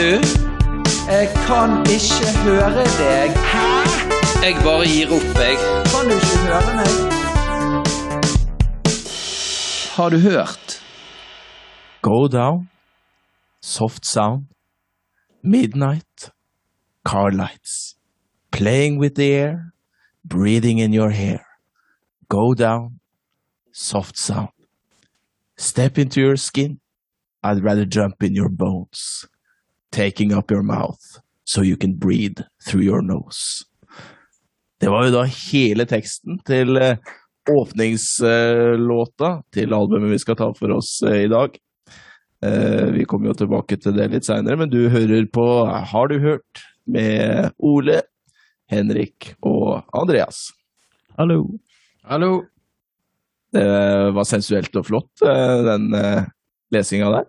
du? Jeg kan ikke høre deg. Jeg bare gir opp, jeg. Kan du ikke høre meg? Har du hørt? Go down, soft sound, midnight, car lights, playing with the air, breathing in your hair. Go down, soft sound. Step into your skin, I'd rather jump in your bones, taking up your mouth so you can breathe through your nose. Det var jo da hele teksten til eh, åpningslåta til albumet vi skal ta for oss eh, i dag. Eh, Vi kommer jo tilbake til det litt seinere, men du hører på Har du hørt? med Ole, Henrik og Andreas. Hallo. Hallo. Det var sensuelt og flott, den lesinga der.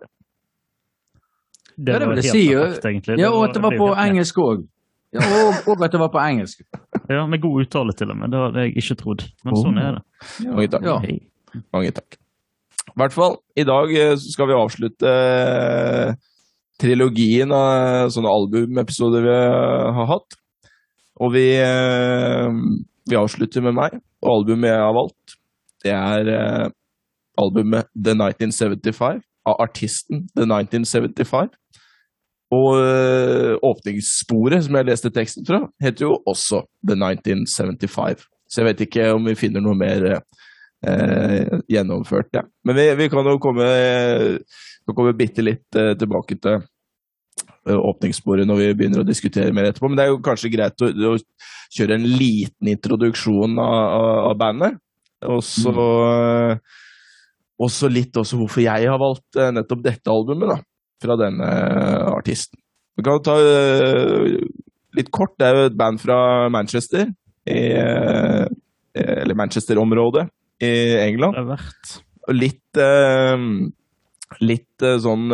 Det Ja, det var helt si. perfekt, egentlig. Ja, og at det var på engelsk òg. Ja, og, og at det var på engelsk. Ja, Med god uttale, til og med. Det hadde jeg ikke trodd. Men Oh. sånn er det. Mange takk. Ja. Mange takk. I hvert fall, i dag eh, skal vi avslutte eh, trilogien av sånne albumepisoder vi eh, har hatt. Og vi, vi avslutter med meg, og albumet jeg har valgt, det er albumet The 1975 av artisten The 1975. Og øh, åpningssporet, som jeg leste teksten fra, heter jo også The 1975. Så jeg vet ikke om vi finner noe mer eh, gjennomført, ja. Men vi, vi kan jo komme, kan komme bitte litt eh, tilbake til eh, åpningssporet når vi begynner å diskutere mer etterpå. Men det er jo kanskje greit å, å kjøre en liten introduksjon av, av, av bandet. Og så mm. også litt også hvorfor jeg har valgt eh, nettopp dette albumet, da fra denne artisten. Vi kan ta uh, litt kort. Det er jo et band fra Manchester, i, uh, eller Manchester-området i England. Det er verdt. Litt uh, litt sånn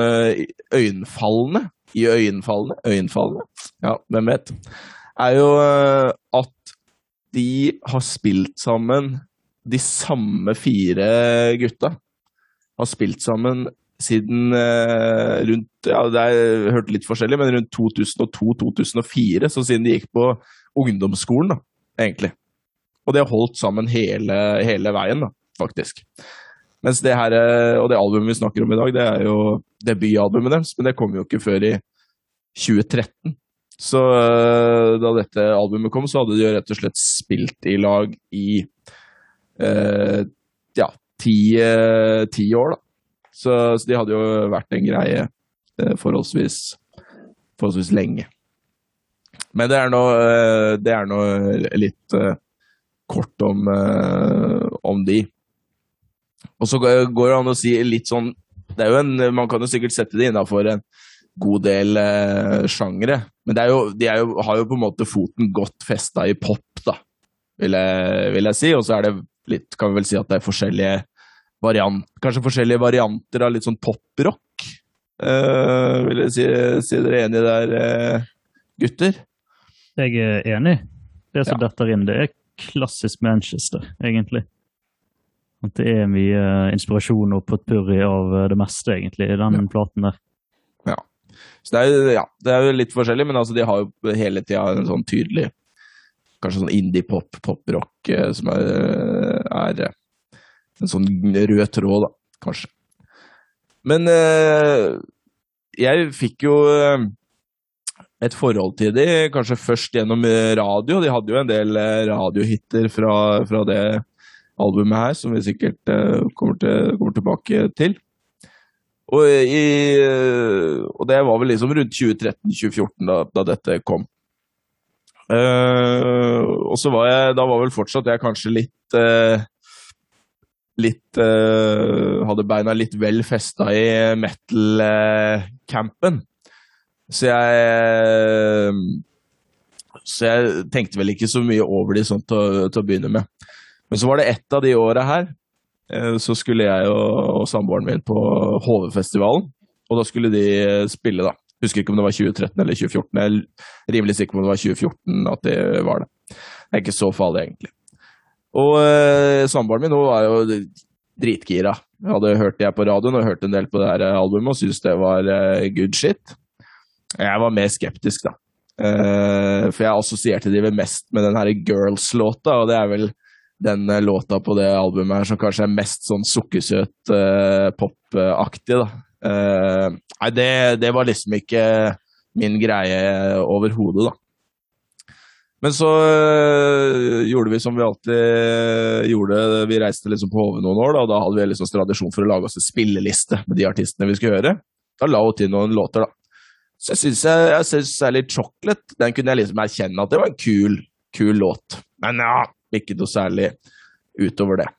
øyenfallende. I øyenfallende. Øyenfallende. Ja, hvem vet. Er jo at de har spilt sammen De samme fire gutta har spilt sammen siden eh, rundt ja, det er hørt litt forskjellig, men rundt 2002-2004, så siden de gikk på ungdomsskolen, da, egentlig. Og de har holdt sammen hele, hele veien, da, faktisk. Mens det her, og det albumet vi snakker om i dag, det er jo debutalbumet deres, men det kom jo ikke før i 2013. Så da dette albumet kom, så hadde de jo rett og slett spilt i lag i eh, ja, ti, ti år, da. Så, så, de hadde jo vært en greie eh, forholdsvis, forholdsvis lenge. Men det er nå, eh, det er nå litt eh, kort om, om de. Og så går det an å si litt sånn det er jo en, Man kan jo sikkert sette det innafor en god del eh, sjangere, men det er jo, de er jo, har jo på en måte foten godt festa i pop, da, vil jeg, vil jeg si. Og så er det litt, kan vi vel si at det er forskjellige variant, kanskje forskjellige varianter av litt sånn poprock. Uh, vil jeg si, si dere enige der, uh, gutter? Jeg er enig. Det som Ja. detter inn, det er klassisk Manchester, egentlig. At det er mye inspirasjon og potpurri av eh, det meste, egentlig, i den platen der. Så det er, jo- ja, det er jo litt forskjellig, men altså, de har jo hele tida en sånn tydelig Kanskje sånn indie-pop, poprock, som er, er en sånn rød tråd, da, kanskje. Men uh, jeg fikk jo uh, et forhold til de kanskje først gjennom uh, radio. De hadde jo en del radiohiter fra, fra det albumet her, som vi sikkert kommer, til, kommer tilbake til. Og, i, og det var vel liksom rundt 2013-2014 da, da dette kom. Uh, og så var jeg Da var vel fortsatt jeg kanskje litt uh, Litt uh, Hadde beina litt vel festa i metal-campen. Så jeg Så jeg tenkte vel ikke så mye over de sånn til, til å begynne med. Men så var det ett av de åra her, eh, så skulle jeg og, og samboeren min på HV-festivalen. Og da skulle de spille, da. Husker ikke om det var 2013 eller 2014. Jeg er rimelig sikker på om det var 2014 at det var det. Det er ikke så farlig, egentlig. Og eh, samboeren min var jo dritgira. Jeg hadde hørt det på radioen og hørt en del på det her albumet og syntes det var eh, good shit. Jeg var mer skeptisk, da. Eh, for jeg assosierte de vel mest med den her Girls-låta, og det er vel den eh, låta på det albumet her som kanskje er mest sånn sukkersøt eh, pop-aktig, da. Eh, nei, det, det var liksom ikke min greie overhodet, da. Men så øh, gjorde vi som vi alltid gjorde. Vi reiste liksom på HV noen år, da, og da hadde vi liksom tradisjon for å lage oss en spilleliste med de artistene vi skulle høre. Da la hun til noen låter, da. Så jeg syns jeg, jeg synes særlig Chocolate den kunne jeg liksom erkjenne at det var en kul, kul låt. Men ja, ikke noe særlig utover det.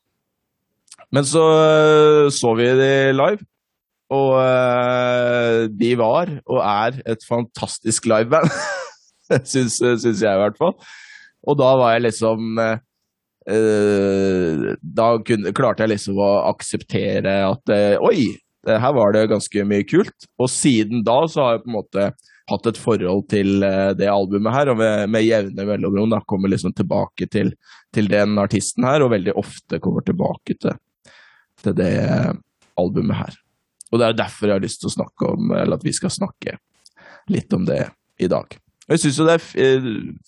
Men så øh, så vi de live, og de var, og er, et fantastisk liveband. syns, syns jeg i hvert fall. Og da var jeg liksom eh, Da kunne, klarte jeg liksom å akseptere at eh, oi, her var det ganske mye kult. Og siden da så har jeg på en måte hatt et forhold til eh, det albumet her, og med, med jevne mellomrom da kommer liksom tilbake til, til den artisten her, og veldig ofte kommer tilbake til, til det albumet her. Og det er derfor jeg har lyst til å snakke om, eller at vi skal snakke litt om det i dag. Jeg syns jo det er eh,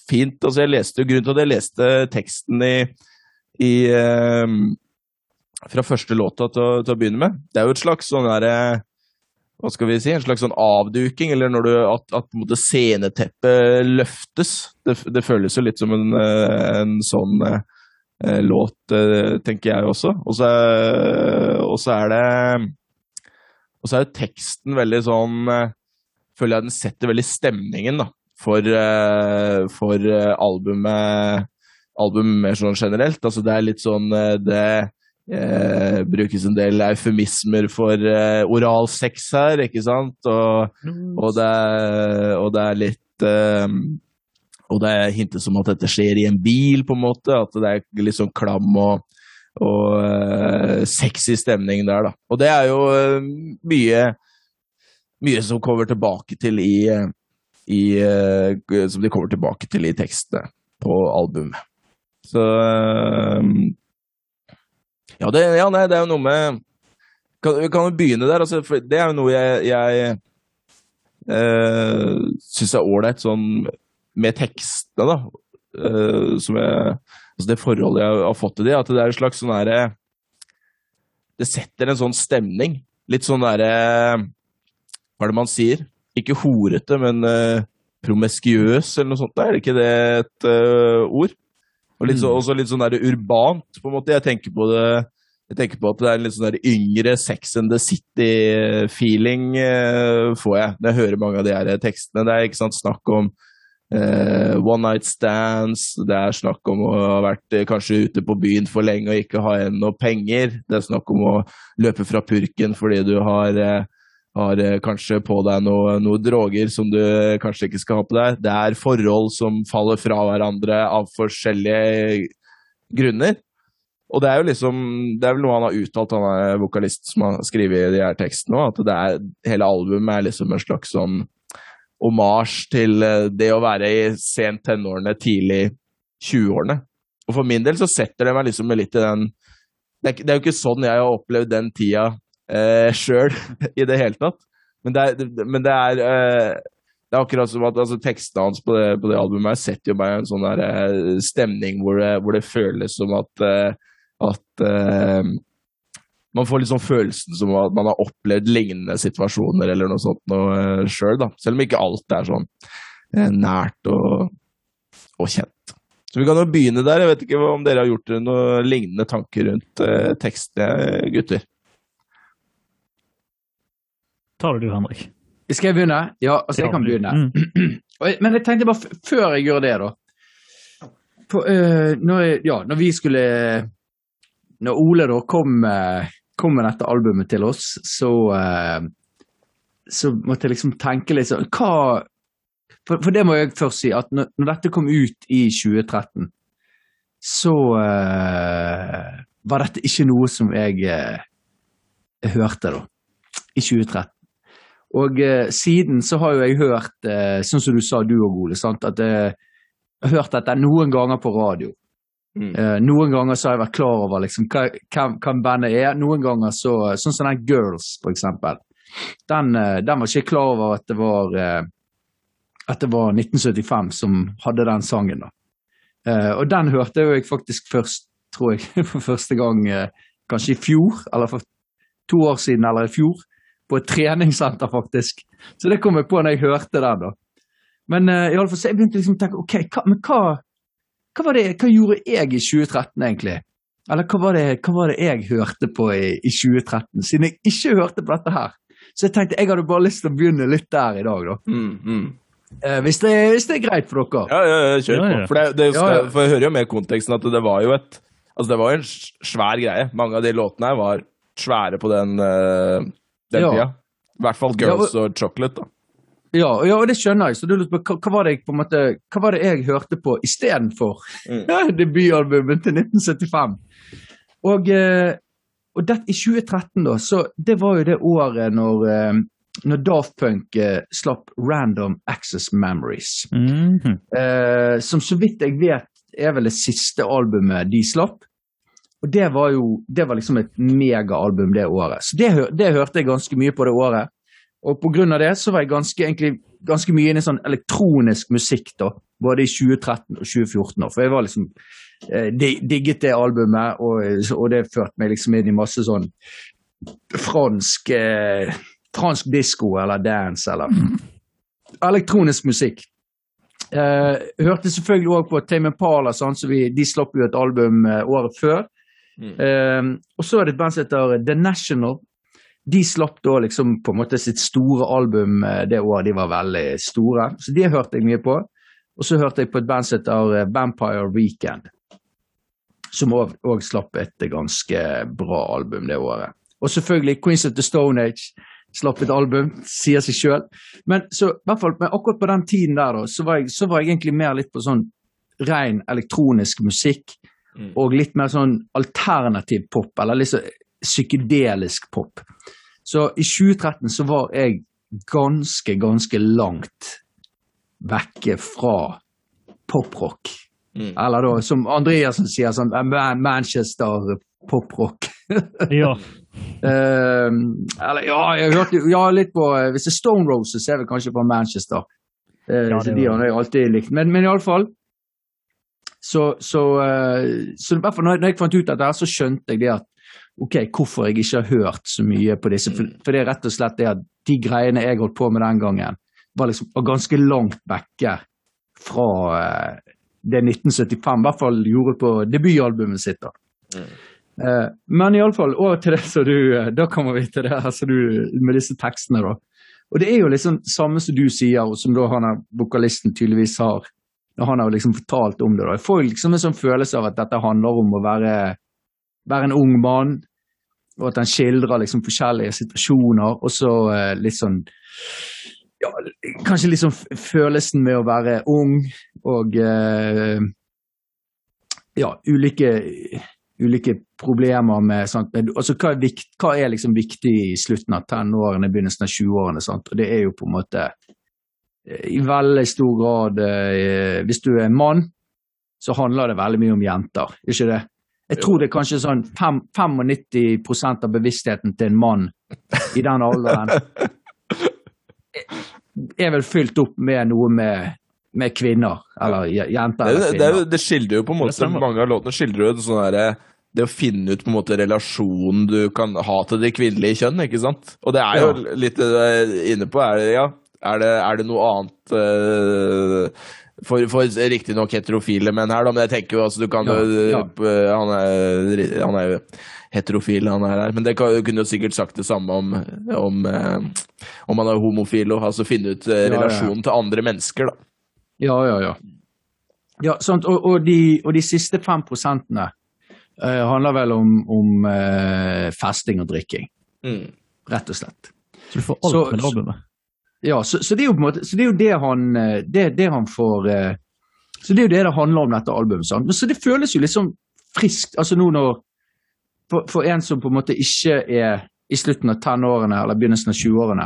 fint altså jeg leste, jo Grunnen til at jeg leste teksten i, i eh, fra første låta til, til å begynne med, det er jo et slags sånn derre hva skal vi si, en slags sånn avduking, eller når du, at, at på en måte sceneteppet løftes. Det, det føles jo litt som en, eh, en sånn eh, låt, eh, tenker jeg også. Og så, og så er det Og så er jo teksten veldig sånn eh, Føler jeg den setter veldig stemningen, da for, eh, for eh, albumet, album mer sånn generelt. Altså det er litt sånn eh, Det eh, brukes en del eufemismer for oral sex her, ikke sant? Og, og, det, er, og det er litt eh, Og det hintes om at dette skjer i en bil, på en måte. At det er litt sånn klam og, og eh, sexy stemning der, da. Og det er jo mye mye som kommer tilbake til i, i eh, Som de kommer tilbake til i tekstene på albumet. Så eh, Ja, det, ja nei, det er jo noe med kan, Vi kan jo begynne der. Altså, det er jo noe jeg, jeg uh, syns er ålreit sånn med tekstene, da. eh, som jeg Altså det forholdet jeg har fått til de, at det er en slags sånn herre Det setter en sånn stemning. Litt sånn derre Hva er det man sier? Ikke horete, men uh, promeskiøs eller noe sånt. Er det ikke det et uh, ord? Og litt så, også litt sånn der urbant, på en måte. Jeg tenker på det jeg tenker på at det er en litt sånn der yngre Sex and the City-feeling uh, får jeg når jeg hører mange av de her tekstene. Det er ikke sant snakk om uh, one night stands, det er snakk om å ha vært uh, kanskje ute på byen for lenge og ikke ha igjen noe penger. Det er snakk om å løpe fra purken fordi du har, eh, har eh, kanskje på deg noe, noe droger som du kanskje ikke skal ha på deg. Det er forhold som faller fra hverandre av forskjellige grunner. Og det er jo liksom, det er vel noe han har uttalt, han er vokalist som har skrevet de her tekstene òg, at det er, hele albumet er liksom en slags sånn omasj til eh, det å være i sent tenårene, tidlig 20-årene. Og for min del så setter det meg liksom litt i den Det er, det er jo ikke sånn jeg har opplevd den tida eh, sjøl i det hele tatt. Men det er, men det er eh, det er akkurat som at altså, tekstene hans på det, på det albumet setter jo meg i en sånn der, eh, stemning hvor det, hvor det føles som at, eh, at eh, Man får liksom følelsen som at man har opplevd lignende situasjoner eller noe sånt noe uh, sjøl, da. Selv om ikke alt er sånn eh, nært og, og kjent. Så vi kan jo begynne der. Jeg vet ikke om dere har gjort noen lignende tanker rundt uh, tekstene, gutter. Tar det du, Henrik. Skal jeg begynne? Ja, altså, jeg kan begynne. Mm. Men jeg tenkte bare, før jeg gjør det, da på, uh, når, jeg, ja, når vi skulle Når Ole da kom, øh, kom med dette albumet til oss, så uh, Så måtte jeg liksom tenke litt sånn Hva For, for det må jeg først si, at når, når dette kom ut i 2013, så uh, var dette ikke noe som jeg, uh, hørte, da. I 2013. Og eh, siden så har jo jeg hørt, eh, sånn som du sa du og Ole, sant? at eh, jeg har hørt dette noen ganger på radio. Mm. Eh, noen ganger så har jeg vært klar over liksom, hva, hvem bandet er. Noen ganger så Sånn som den Girls, for eksempel. Den, eh, den var ikke klar over at det var eh, at det var 1975 som hadde den sangen. da. Eh, og den hørte jo jeg faktisk først, tror jeg, for første gang eh, kanskje i fjor, eller for to år siden, eller i fjor. På et treningssenter, faktisk. Så det kom jeg på når jeg hørte den. da. Men uh, i alle fall, så jeg begynte liksom å tenke ok, hva, men hva, hva, var det, hva gjorde jeg i 2013 egentlig? Eller hva var det, hva var det jeg hørte på i, i 2013, siden jeg ikke hørte på dette her? Så jeg tenkte jeg hadde bare lyst til å begynne litt der i dag, da. Mm, mm. Uh, hvis, det, hvis det er greit for dere. Ja, ja, ja, kjør på. ja. For, det, det, Ja, ja. for jeg hører jo med konteksten at det var jo et Altså, det var jo en svær greie. Mange av de låtene her var svære på den, eh, den Ja. tida. I hvert fall Ja, og- Girls og Chocolate, da. Ja, ja, og det skjønner jeg. Så du lurte på hva, hva var det jeg på en måte, hva var det jeg hørte på istedenfor Mm. debutalbumet til 1975? Og, eh, og det, i 2013, da, så det var jo det året når, eh, når Daft Punk eh, slapp Random Access Memories. Mhm. Eh, som så vidt jeg vet er vel det siste albumet de slapp. Og det var jo det var liksom et megaalbum det året. Så det, det hørte jeg ganske mye på det året. Og på grunn av det så var jeg ganske, egentlig, ganske mye inne i sånn elektronisk musikk da, både i 2013 og 2014. da. For jeg var liksom eh, digget det albumet, og, og det førte meg liksom inn i masse sånn fransk eh, fransk disko eller dance eller elektronisk musikk. Eh, hørte selvfølgelig òg på Tame Impala, sånn, så vi, de slapp jo et album eh, året før. Mm. Eh, og så er det et band som heter The National. De slapp da liksom på en måte sitt store album eh, det året de var veldig store. Så det hørte jeg mye på. Og så hørte jeg på et band som heter eh, Vampire Weekend. Som òg slapp et ganske bra album det året. Og selvfølgelig Queens of the Stone Age slapp et album, sier seg sjøl. Men men akkurat på den tiden der, da, så var, jeg, så var jeg egentlig mer litt på sånn ren elektronisk musikk. Mm. Og litt mer sånn alternativ pop, eller litt sånn psykedelisk pop. Så i 2013 så var jeg ganske, ganske langt vekke fra poprock. Mm. Eller da, som Andreassen sier, sånn eh, Man Manchester poprock. Ja. uh, eller ja, jeg hørte ja, litt på eh, Hvis det er Stone Roses, er det kanskje på Manchester. Uh, Ja, det de har jeg alltid likt. Men, men iallfall så, så, eh, så når jeg- fant ut dette, så skjønte jeg det at ok, hvorfor jeg ikke har hørt så mye på disse. For, for det er rett og slett det at de greiene jeg holdt på med den gangen, var liksom var ganske langt vekke fra eh, det 1975 i hvert fall gjorde på debutalbumet sitt. da. Eh, men iallfall over til det som du eh, Da kommer vi til det som du, med disse tekstene, da. Og det er jo liksom samme som du sier, og som da han vokalisten tydeligvis har når han har liksom fortalt om det. da. Jeg får liksom en sånn følelse av at dette handler om å være, være en ung mann, og at han skildrer liksom forskjellige situasjoner, og så eh, litt sånn ja, Kanskje litt sånn følelsen med å være ung, og eh, ja, ulike ulike problemer med sant? Altså, hva, er vikt, hva er liksom viktig i slutten av tenårene, begynnelsen av 20-årene? Og det er jo på en måte i veldig stor grad eh, Hvis du er en mann, så handler det veldig mye om jenter, ikke det? Jeg tror det er kanskje sånn 5, 95% av bevisstheten til en mann i den alderen er vel fylt opp med noe med, med kvinner, eller jenter eller eller det, det, kvinner. det skildrer jo på en måte. Mange av låtene skildrer jo sånn derre det å finne ut på en måte relasjonen du kan ha til det kvinnelige kjønn, ikke sant? Og det er jo litt det du er inne på. Er det, ja, er det, er det noe annet uh, for, for riktignok heterofile menn her, da, men jeg tenker jo altså du kan Ja, ja. eh, han, er, han er jo heterofil, han er her. Men det kan, du kunne jo sikkert sagt det samme om om, eh, om han er homofil og altså finne ut Ja, ja. relasjonen til andre mennesker, da. Ja, ja, ja. ja sant? Og, og, de, og de siste fem prosentene uh, handler vel om, om uh, festing og drikking, Mm. rett og slett. Så du får alt Så- med albumet. Ja, så, så det er jo på en måte Så det er jo det han eh, det, det han får eh, Så det er jo det det handler om, dette albumet. Sant? Så det føles jo litt sånn friskt. Altså nå når for, for en som på en måte ikke er i slutten av tenårene eller begynnelsen av 20-årene,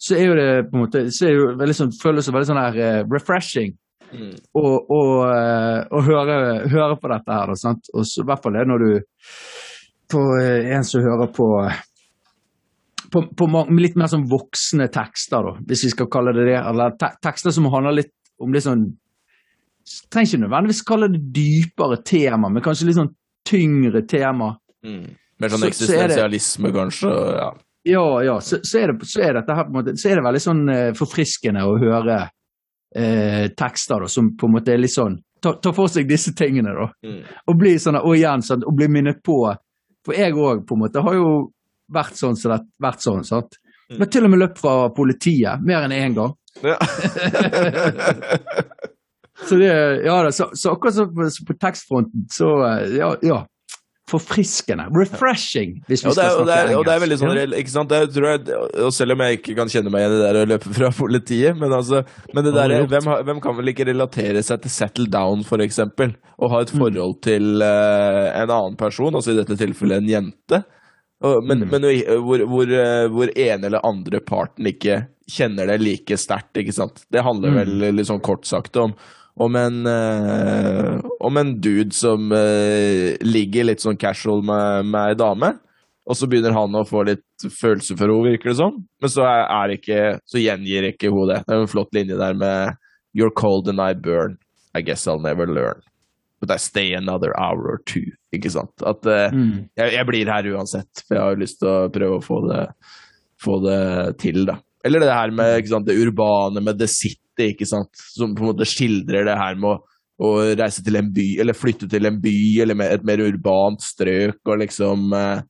så er jo det på en måte så er jo veldig sånn, føles det veldig sånn her eh, refreshing Mm. å å- å høre, høre på dette her. Da, sant? Og så, I hvert fall det når du på en som hører på på, på litt mer sånn voksne tekster, da, hvis vi skal kalle det det. Eller te tekster som handler litt om litt sånn Trenger ikke nødvendigvis kalle det dypere tema, men kanskje litt sånn tyngre tema. Mm. Mer sånn Så- så det- eksistensialisme, kanskje. Ja. Ja, ja, så, så, er det, så er dette her på en måte Så er det veldig sånn eh, forfriskende å høre eh, tekster da, som på en måte er litt sånn Ta, ta for seg disse tingene, da. Mm. Og bli sånn, og igjen, sånn, og bli minnet på For jeg òg, på en måte, har jo vært sånn som det vært sånn, sant. Mm. Har til og med løpt fra politiet mer enn én gang. Ja. Så det, ja, da, så, så akkurat som på, på tekstfronten, så eh, ja, ja. Forfriskende. Refreshing, hvis vi Ja, skal snakke engelsk. og det er veldig sånn, ikke sant? Det tror jeg, og selv om jeg ikke kan kjenne meg igjen i det der å løpe fra politiet, men altså, men det der, hvem, hvem kan vel ikke relatere seg til settle down, for eksempel, og ha et forhold til uh, en annen person, altså i dette tilfellet en jente, og, mm. men hvor, hvor, eh, hvor ene eller andre parten ikke kjenner det like sterkt, ikke sant? Det handler vel litt sånn kort sagt om, om en, øh, om en dude som øh, ligger litt sånn casual med, med ei dame, og så begynner han å få litt følelse for henne, virker det som. Men så, er, er ikke, så gjengir ikke hun det. Det er en flott linje der med You're cold and I burn. I guess I'll never learn. But I stay another hour or two. Ikke sant? At uh, Mm. jeg, jeg blir her uansett, for jeg har lyst til å prøve å få det, få det til, da. Eller det her med sant, det urbane, med The City, ikke sant? som på en måte skildrer det her med å, å reise til en by, eller flytte til en by, eller med et mer urbant strøk, og liksom uh,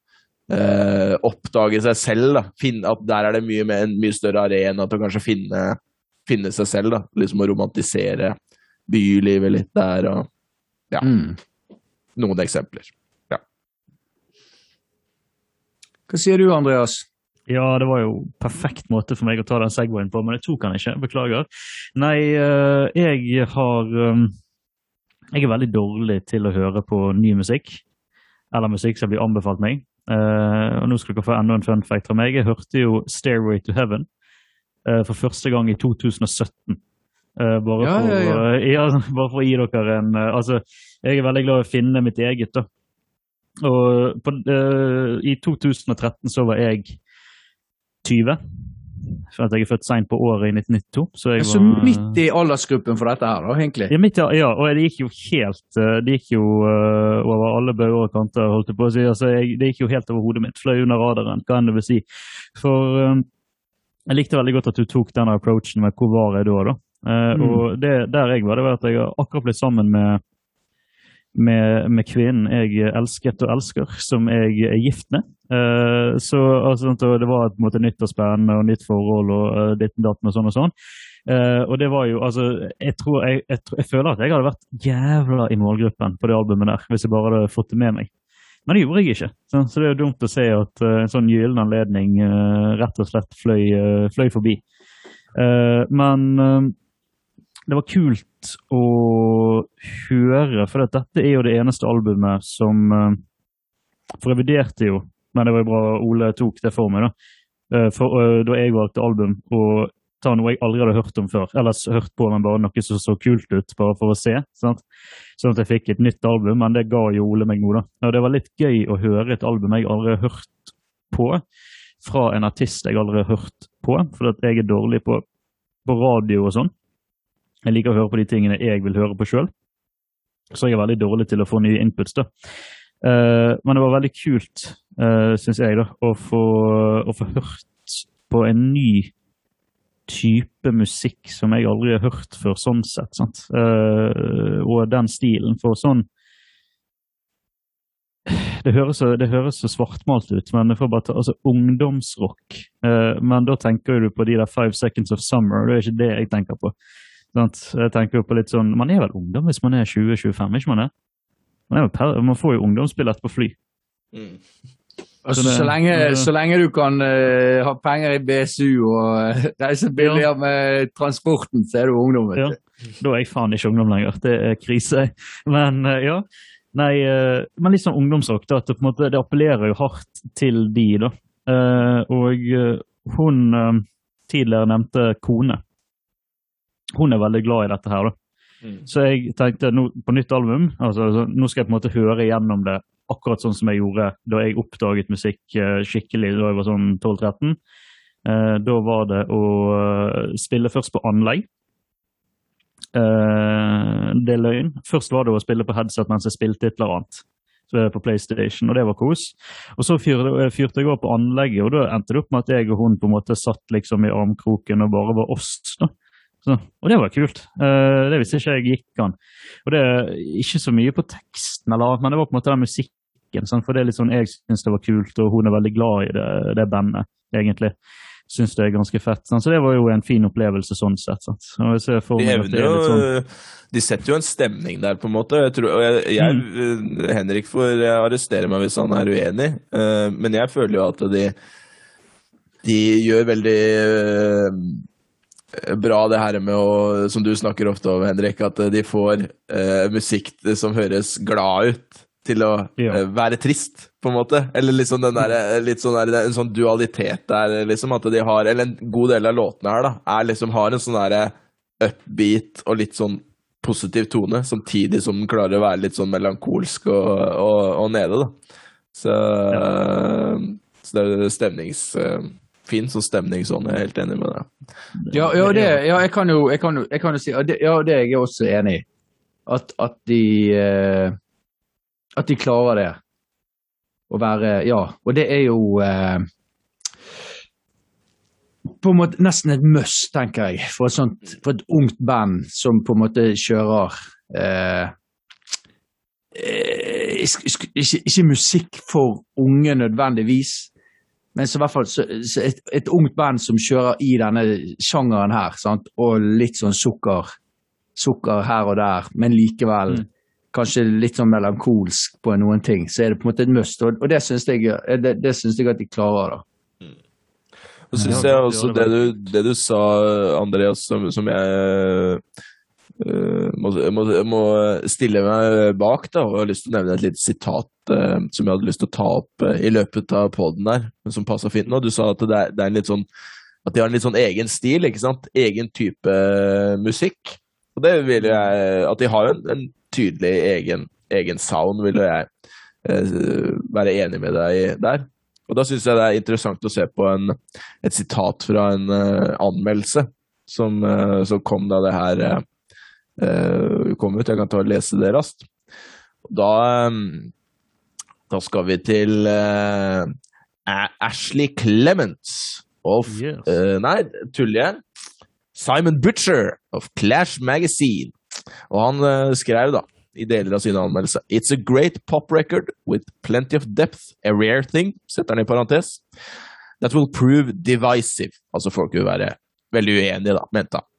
uh, oppdage seg selv. da. Finne, at der er det mye, mer, en mye større arena til å kanskje finne, finne seg selv. da. Liksom å romantisere bylivet litt der, og Ja. Mm. Noen eksempler. Hva sier du, Andreas? Ja, det var jo perfekt måte for meg å ta den Segwayen på, men jeg tok den ikke. Beklager. Nei, eh, jeg har um, Jeg er veldig dårlig til å høre på ny musikk. Eller musikk som blir anbefalt meg. Eh, og nå skal dere få enda en fun fact fra meg. Jeg hørte jo 'Stairway to Heaven' eh, for første gang i 2017. Eh, bare, Ja, for, ja, ja. Uh, bare for å gi dere en uh, Altså, jeg er veldig glad i å finne mitt eget, da. Og på, i 2013 så var jeg 20. For at jeg er født seint på året i 1992. Så jeg Så var midt i aldersgruppen for dette her, da, egentlig. ja, midt, ja, og det gikk jo helt Det gikk jo over alle bauger og kanter, holdt jeg på å si. Altså, jeg, det gikk jo helt over hodet mitt. Fløy under radaren, hva enn det vil si. For jeg likte veldig godt at du tok den approachen med hvor var jeg da, da. Eh, Mm. Og det, der jeg var, det var at jeg har akkurat blitt sammen med med, med kvinnen jeg elsket og elsker, som jeg er gift med. Uh, så altså, sånn Det var på en måte nytt og spennende og nytt forhold og uh, ditt og datt og sånn og sånn. Uh, og det var jo, altså, jeg, tror, jeg, jeg, jeg føler at jeg hadde vært jævla i målgruppen på det albumet der, hvis jeg bare hadde fått det med meg. Men det gjorde jeg ikke. Så, så det er jo dumt å se at eh, en sånn gyllen anledning eh, rett og slett fløy, eh, fløy forbi. Eh, men eh, det var kult å høre, for dette er jo det eneste albumet som eh, For jeg vurderte jo, men det var jo bra Ole tok det for meg, da. Eh, For, eh, da jeg valgte album, og ta noe jeg aldri hadde hørt om før. Ellers hørt på, men bare noe som så kult ut, bare for å se. Sant? Sånn at jeg fikk et nytt album, men det ga jo Ole meg noe, da. Og det var litt gøy å høre et album jeg aldri har hørt på, fra en artist jeg aldri har hørt på, for jeg er dårlig på, på radio og sånn. Jeg liker å høre på de tingene jeg vil høre på sjøl. Så jeg er veldig dårlig til å få nye inputs, da. Uh, men det var veldig kult, uh, syns jeg, da, å få, å få hørt på en ny type musikk som jeg aldri har hørt før, sånn sett. sant? Uh, og den stilen. For sånn det høres, så, det høres så svartmalt ut, men det får bare ta, altså ungdomsrock. Uh, men da tenker du på de der Five Seconds of Summer, det er ikke det jeg tenker på. Sant? Jeg tenker jo på litt sånn, Man er vel ungdom hvis man er 20-25, ikke man det? Man, er per, man får jo ungdomsbillett på fly. Altså, Så det- så, lenge, ja. så lenge du kan uh, ha penger i BSU og eh, reise billigere med transporten, så er du ungdom. vet Ja. du. Da er jeg faen ikke ungdom lenger. Det er krise. Men uh, ja. Nei, men litt sånn ungdomsrock. da, at Det på en måte, det appellerer jo hardt til de, da. Eh, og hun tidligere nevnte kone. Hun er veldig glad i dette her, da. Så jeg tenkte nå, på nytt album altså, så nå skal jeg på en måte høre igjennom det akkurat sånn som jeg gjorde da jeg oppdaget musikk eh, skikkelig da jeg var sånn 12-13. Eh, da var det å eh, spille først på anlegg. Eh, det er løgn. Først var det å spille på headset mens jeg spilte et eller annet. Så det på PlayStation, og det var kos. Og så fyrte, fyrte jeg opp på anlegget, og da endte det opp med at jeg og hun på en måte satt liksom i armkroken og bare var oss. da. Så, og det var kult. Uh, det visste ikke jeg gikk an. Og det er ikke så mye på teksten, eller, men det var på en måte den musikken. sant? for det er litt sånn jeg syns det var kult, og hun er veldig glad i det, det bandet, egentlig. Syns det er ganske fett. sant? Så det var jo en fin opplevelse sånn sett. ser De, sånn, de setter jo en stemning der, på en måte. Jeg tror, og jeg, jeg, mm. Henrik får arrestere meg hvis han er uenig, uh, men jeg føler jo at de, de gjør veldig eh, bra det her med å, som du snakker ofte om, Henrik, at de får eh, musikk som høres glad ut, til å Ja. eh, være trist, på en måte. Eller liksom den der, litt sånn der, en sånn dualitet der, liksom. At de har Eller en god del av låtene her, da, er liksom har en sånn derre upbeat og litt sånn positiv tone, samtidig som den klarer å være litt sånn melankolsk og, og, og nede, da. Så, så det er stemnings... eh, Fin sånn stemning sånn, jeg er helt enig med deg. Ja, ja, det, ja jeg, kan jo, jeg, kan jo, jeg kan jo si ja, det, er jeg også enig i. At, at de eh, At de klarer det. Å være Ja. Og det er jo eh, på en måte nesten et must, tenker jeg, for et, sånt, for et ungt band som på en måte kjører eh, eh, ikke, ikke musikk for unge nødvendigvis, men så i hvert fall så, så et, et ungt band som kjører i denne sjangeren her, sant? og litt sånn sukker, sukker her og der, men likevel Mm. kanskje litt sånn melankolsk på noen ting, så er det på en måte et must. Og, og det syns jeg, det, det synes jeg at de klarer, da. Så syns jeg også det det du, det du sa, Andreas, som, som jeg eh, må, må, må stille meg bak, da, og jeg har lyst til å nevne et lite sitat eh, som jeg hadde lyst til å ta opp eh, i løpet av poden der, men som passer fint nå. Du sa at det er, det er en litt sånn at de har en litt sånn egen stil, ikke sant? Egen type eh, musikk. Og det vil jeg At de har en, en tydelig egen, egen sound, vil jeg eh, være enig med deg der. Og da syns jeg det er interessant å se på en, et sitat fra en eh, anmeldelse som, eh, som kom da det her eh, eh, kom ut. Jeg kan ta og lese det raskt. Da, eh, da skal vi til uh, Ashley Clements of Yes. uh, Nei, tuller jeg? Simon Butcher of Clash Magazine. Og han uh, skrev da, i deler av sine anmeldelser It's a great pop record with plenty of depth, a rare thing, setter han i parentes, that will prove divisive. Altså folk vil være veldig uenige, da, mente han.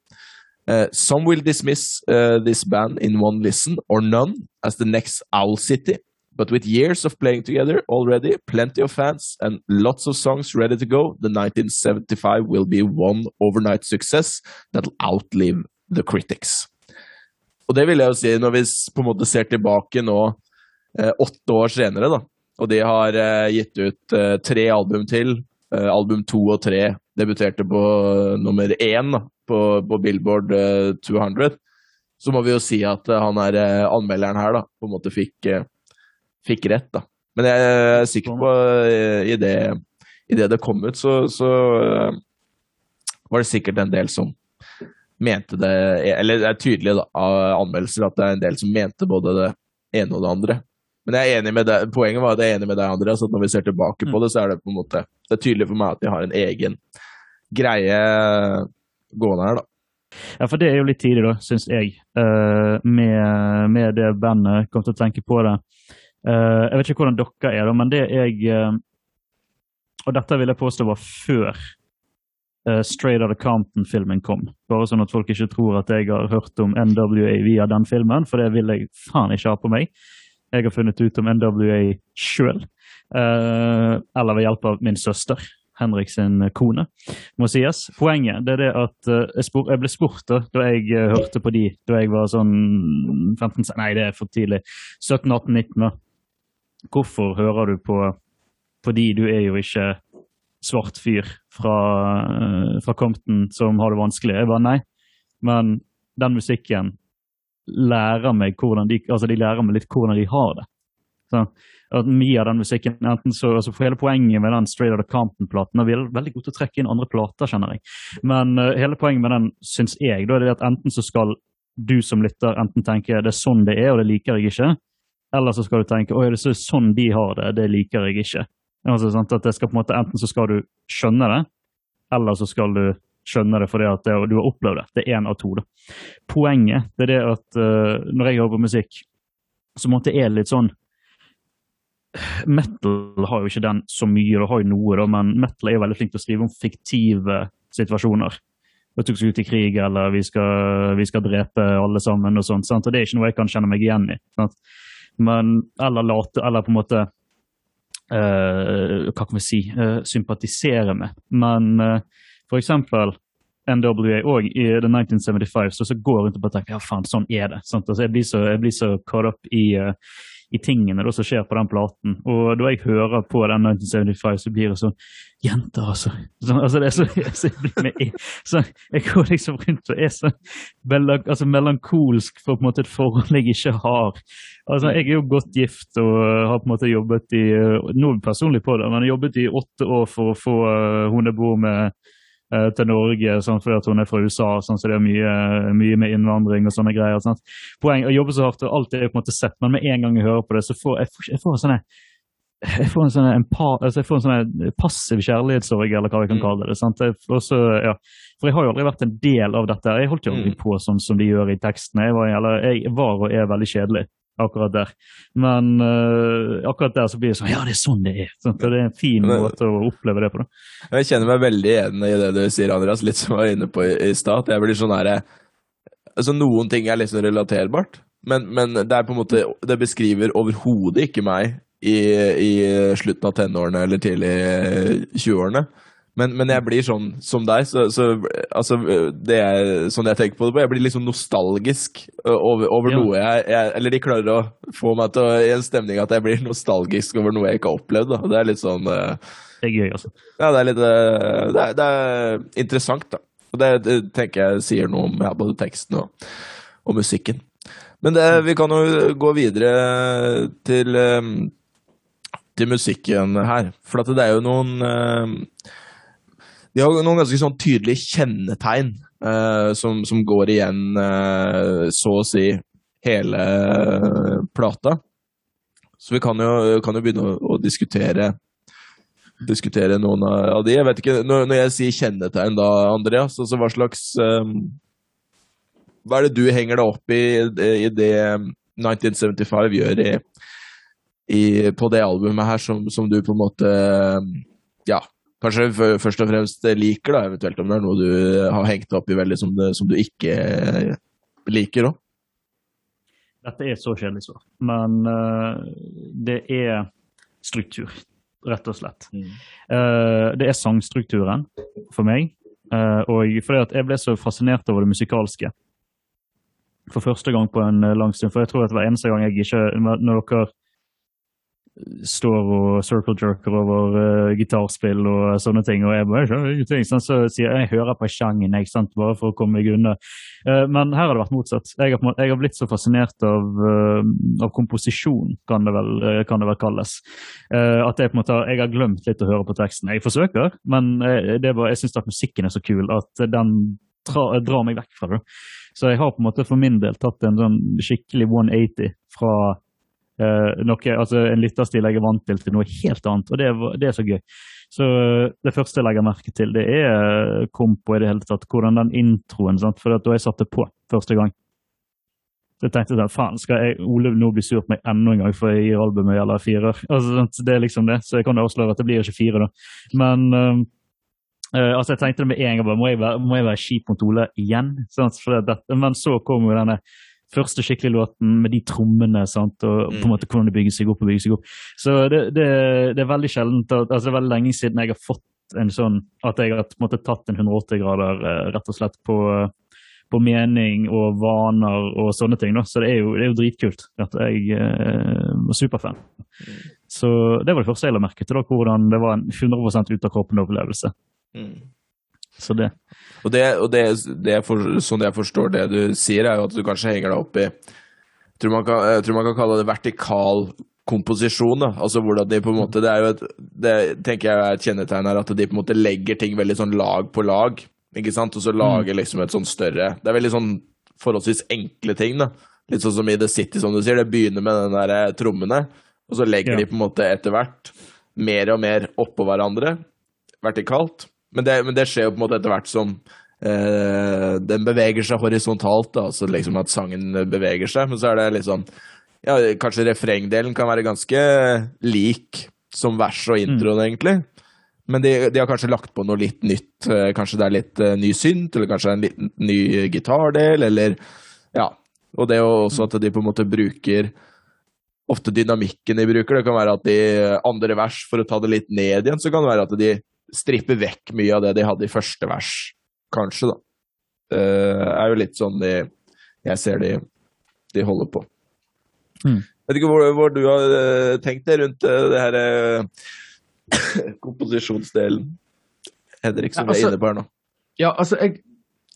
Eh, some will dismiss uh, this band in one listen or none as the next Owl City, but with years of playing together already, plenty of fans, and lots of songs ready to go, the 1975 will be one overnight success that'll outlive the critics. Og det vil jeg jo si, når vi på en måte ser tilbake nå, uh, åtte år senere, da, og de har gitt ut tre album til, album to og tre debuterte på eh, nummer én på, på Billboard eh, 200, så må vi jo si at eh, han er eh, anmelderen her, da, på en måte fikk, eh, fikk rett, da. Men jeg er sikker på, eh, i det, i det det kom ut, så, så eh, var det sikkert en del som mente det Eller det er tydelig da, av anmeldelser at det er en del som mente både det ene og det andre. Men jeg er enig med deg, poenget var at jeg er enig med deg, Andreas, at når vi ser tilbake på det, så er det på en måte Det er tydelig for meg at de har en egen greie gående her, da. Ja, for det er jo litt tidlig, da, syns jeg, eh, med, med det bandet. Kom til å tenke på det. Eh, jeg vet ikke hvordan dere er, da, men det jeg eh, Og dette vil jeg påstå var før Straight Outta Compton-filmen kom. Bare sånn at folk ikke tror at jeg har hørt om NWA via den filmen, for det vil jeg faen ikke ha på meg. Jeg har funnet ut om NWA sjøl, eller ved hjelp av min søster. Henrik sin kone, må sies. Poenget det er det at eh, jeg, spor, jeg ble spurt da, da jeg uh, hørte på de da jeg var sånn 15 Nei, det er for tidlig. 17-18-19, da. Hvorfor hører du på, på de? Du er jo ikke svart fyr fra, uh, fra Compton som har det vanskelig. Jeg bare nei. Men den musikken lærer meg hvordan de, altså de lærer meg litt hvordan de har det. Så, at Mye av den musikken enten så, altså for Hele poenget med den Straight Outta Compton-platen og Vi er veldig gode til å trekke inn andre plater, kjenner jeg. Men uh, hele poenget med den syns jeg da, er det at enten så skal du som lytter enten tenke det er sånn det er, og det liker jeg ikke. Eller så skal du tenke oi, det er sånn de har det, det liker jeg ikke. Altså, sant, at det skal på en måte, Enten så skal du skjønne det, eller så skal du skjønne det fordi at det, du har opplevd det. Det er én av to. da. Poenget det er det at uh, når jeg hører på musikk, så måtte jeg litt sånn Metal har jo ikke den så mye, det har jo noe, da, men metal er jo veldig flink til å skrive om fiktive situasjoner. Vi tok oss ut i krig, eller vi skal, vi skal drepe alle sammen, og sånt. Det er ikke noe jeg kan kjenne meg igjen i. Sant? Men, eller late, eller på en måte uh, Hva kan vi si? Uh, sympatisere med. Men uh, for eksempel NWA og i The 1975, så, så går jeg rundt og bare tenker ja, faen, sånn er det. Altså, jeg, blir så, caught up i uh, i tingene som skjer på den platen. Og da jeg hører på den 1975, så blir det sånn Jenter, altså! Så, altså det er så, så, jeg så jeg går liksom rundt og er så melank, altså, melankolsk for på en måte et forhold jeg ikke har. Altså, Jeg er jo godt gift og har på en måte jobbet i Nå personlig på det, men jeg har jobbet i åtte år for å få uh, hun jeg bor med Eh, til Norge sånn, fordi hun er fra USA, sånn, så det er mye, mye med innvandring og sånne greier. Sånn. Poeng, å jobbe så hardt og alt er på en måte sett, men med en gang jeg hører på det, så får jeg, jeg får en sånn jeg får en sånn, altså får en sånn passiv kjærlighetssorg, eller hva vi kan mm. kalle det. sant? Jeg, også, ja. For jeg har jo aldri vært en del av dette. Jeg holdt jo aldri mm. på sånn som de gjør i tekstene. Jeg var, eller, jeg var og er veldig kjedelig akkurat der. Men uh, akkurat der så blir det sånn Ja, det er sånn det er. Sånn, det er en fin måte å oppleve det på. Da. Jeg kjenner meg veldig igjen i det du sier, Andreas. Litt som jeg var inne på i, i stad. Jeg blir sånn herre altså, Noen ting er liksom relaterbart, men, men det er på en måte Det beskriver overhodet ikke meg i, i slutten av tenårene eller tidlig 20-årene. Men, men, jeg blir sånn som deg. Så, så, altså, det er sånn jeg tenker på det. Jeg blir sånn nostalgisk over, over ja. noe jeg, jeg, Eller de klarer å få meg til å, i en stemning at jeg blir nostalgisk over noe jeg ikke har opplevd. Da. Det er litt sånn uh, Det er gøy, altså. Ja, det er litt uh, det, er, det, er, interessant, da. Og det, det, tenker jeg sier noe om ja, både teksten og, og musikken. Men det, vi kan jo gå videre til um, til musikken her. For det er jo noen uh, de har noen ganske sånn tydelige kjennetegn uh, som, som, går igjen uh, så å si hele uh, plata. Så vi kan jo, kan jo begynne å, å, diskutere, diskutere noen av de. Jeg vet ikke, Når, når jeg sier kjennetegn, da, Andreas, altså hva slags Hva er det du henger deg opp i, i det 1975 gjør i, i, på det albumet her, som, som du på en måte kanskje først og fremst liker, da, eventuelt om det er noe du har hengt opp i veldig som, det, som du ikke liker òg? Dette er så kjedelig svar, men uh, det er struktur, rett og slett. Mm. Uh, det er sangstrukturen for meg, uh, og fordi at jeg ble så fascinert over det musikalske for første gang på en lang stund. For jeg tror at hver eneste gang jeg ikke Når dere står og circle jerker over uh, gitarspill og sånne ting. Og jeg bare skjønner ingenting. Så sier jeg jeg hører på sjangen, ikke sant? bare for å komme meg unna. Uh, men her har det vært motsatt. Jeg har, jeg har blitt så fascinert av, uh, av komposisjon, kan det vel, kan det vel kalles. at jeg på en måte, jeg har glemt litt å høre på teksten. Jeg forsøker, men det bare, jeg syns at musikken er så kul at den drar, meg vekk fra det. Så jeg har på en måte for min del tatt en sånn skikkelig 180 fra noe, altså En lytterstil jeg er vant til, til noe helt annet. Og det, det er så gøy. Så uh, Det første jeg legger merke til, det er uh, kompo i det hele tatt. Hvordan den introen sant? For da jeg satte på første gang så jeg tenkte jeg faen, skal jeg, Ole nå bli sur på meg enda en gang for jeg gir albumet eller firer? Altså, det er liksom det, så jeg kan avsløre at det blir ikke fire, da. Men altså, jeg tenkte det med en gang, bare, må jeg være, må kjip mot Ole igjen? Sant? Det, men så kom jo denne første skikkelige låten med de trommene sant, og på en mm. måte hvordan det bygger seg opp. og bygger seg opp. Så det, det, det er veldig sjeldent, altså det er veldig lenge siden jeg har fått en sånn at jeg har på en måte tatt en 180 grader eh, rett og slett på, på mening og vaner og sånne ting. Da. Så det er jo, det er jo dritkult. at Jeg eh, var superfan. Mm. Så det var det første jeg la merke til, da, hvordan det var en 100 ut av kroppen-opplevelse. Mm. Så det. Og, det, og det, det for, sånn jeg forstår det du sier, er jo at du kanskje henger deg opp i jeg tror man kan, jeg tror man kan kalle det vertikal komposisjon. da, altså hvordan de på en måte, Det er jo et, det tenker jeg er et kjennetegn her, at de på en måte legger ting veldig sånn lag på lag. ikke sant, Og så lager liksom et sånn større Det er veldig sånn forholdsvis enkle ting. da, Litt sånn som i The City, som du sier. Det begynner med den der eh, trommene, og så legger Ja. de på en måte etter hvert mer og mer oppå hverandre, vertikalt. Men det, men det skjer jo på en måte etter hvert som eh, den beveger seg horisontalt, da, altså liksom at sangen beveger seg. Men så er det litt sånn ja, Kanskje refrengdelen kan være ganske lik som vers og introen, egentlig. Men de, de har kanskje lagt på noe litt nytt. Eh, Kanskje det er litt uh, ny synt, eller kanskje en liten ny gitardel, eller Ja. Og det er jo også at de på en måte bruker ofte dynamikken de bruker. Det kan være at de andre vers, for å ta det litt ned igjen, så kan det være at de stripper vekk mye av det de hadde i første vers, kanskje, da. Det er jo litt sånn de jeg ser de, de holder på. Mm. Vet ikke hvor, hvor du har eh, tenkt deg rundt eh, det her eh, komposisjonsdelen, Henrik, som Ja, altså- er inne på her nå. Ja, altså, jeg,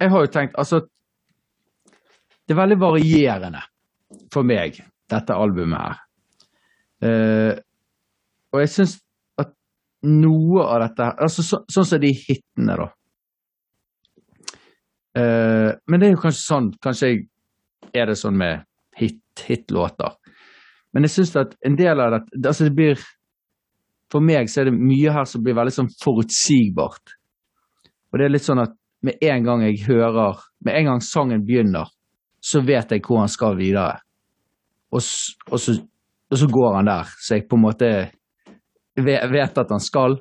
jeg har jo tenkt Altså, det er veldig varierende for meg, dette albumet her. Uh, og jeg syns noe av dette altså, så, Sånn som de hitene, da. Uh, men det er jo kanskje sånn Kanskje jeg, er det sånn med hit, hitlåter. Men jeg syns at en del av det Altså, det blir For meg så er det mye her som blir veldig sånn forutsigbart. Og det er litt sånn at med en gang jeg hører Med en gang sangen begynner, så vet jeg hvor han skal videre. Og, og, så, og så går han der, så jeg på en måte vet at han skal.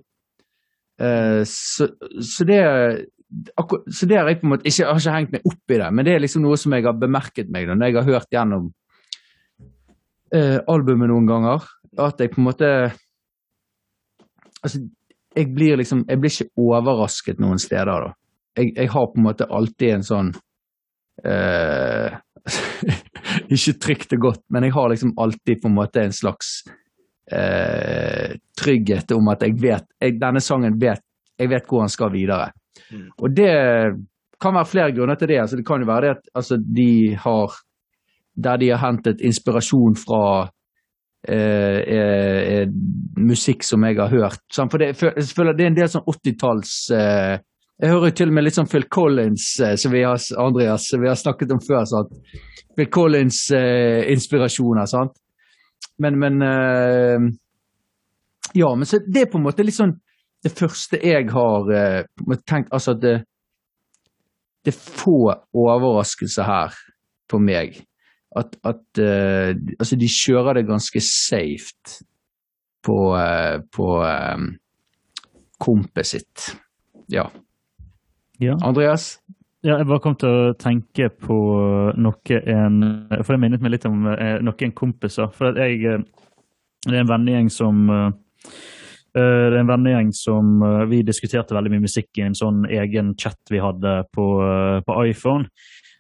Eh, så, så det har jeg på en måte ikke, jeg har ikke hengt meg opp i det, men det er liksom noe som jeg har bemerket meg når jeg har hørt gjennom eh, albumet noen ganger. At jeg på en måte Altså, jeg blir liksom Jeg blir ikke overrasket noen steder, da. Jeg, jeg har på en måte alltid en sånn eh, Ikke trygt og godt, men jeg har liksom alltid på en måte en slags eh, trygghet om at jeg vet jeg, Denne sangen vet Jeg vet hvor han skal videre. Mm. Og det kan være flere grunner til det. Altså, det kan jo være det at altså, de har Der de har hentet inspirasjon fra eh, eh, eh, musikk som jeg har hørt. Sant? For det, for, det er en del sånn 80-talls eh, Jeg hører jo til og med litt sånn Phil Collins, eh, som vi har, Andreas, vi har snakket om før. Sant? Phil Collins-inspirasjoner, sant. Men, men eh, Ja, men så det er på en måte litt sånn det første jeg har eh, tenkt Altså at det, det er få overraskelser her for meg. At, at eh, Altså, de kjører det ganske safe på, på kompet sitt. Ja. Ja. Andreas? Ja, jeg bare kom til å tenke på noe en For det minnet meg litt om eh, noen kompiser. For jeg eh, Det er en vennegjeng som eh, eh, det er en vennegjeng som Vi diskuterte veldig mye musikk i en sånn egen chat vi hadde på, på iPhone.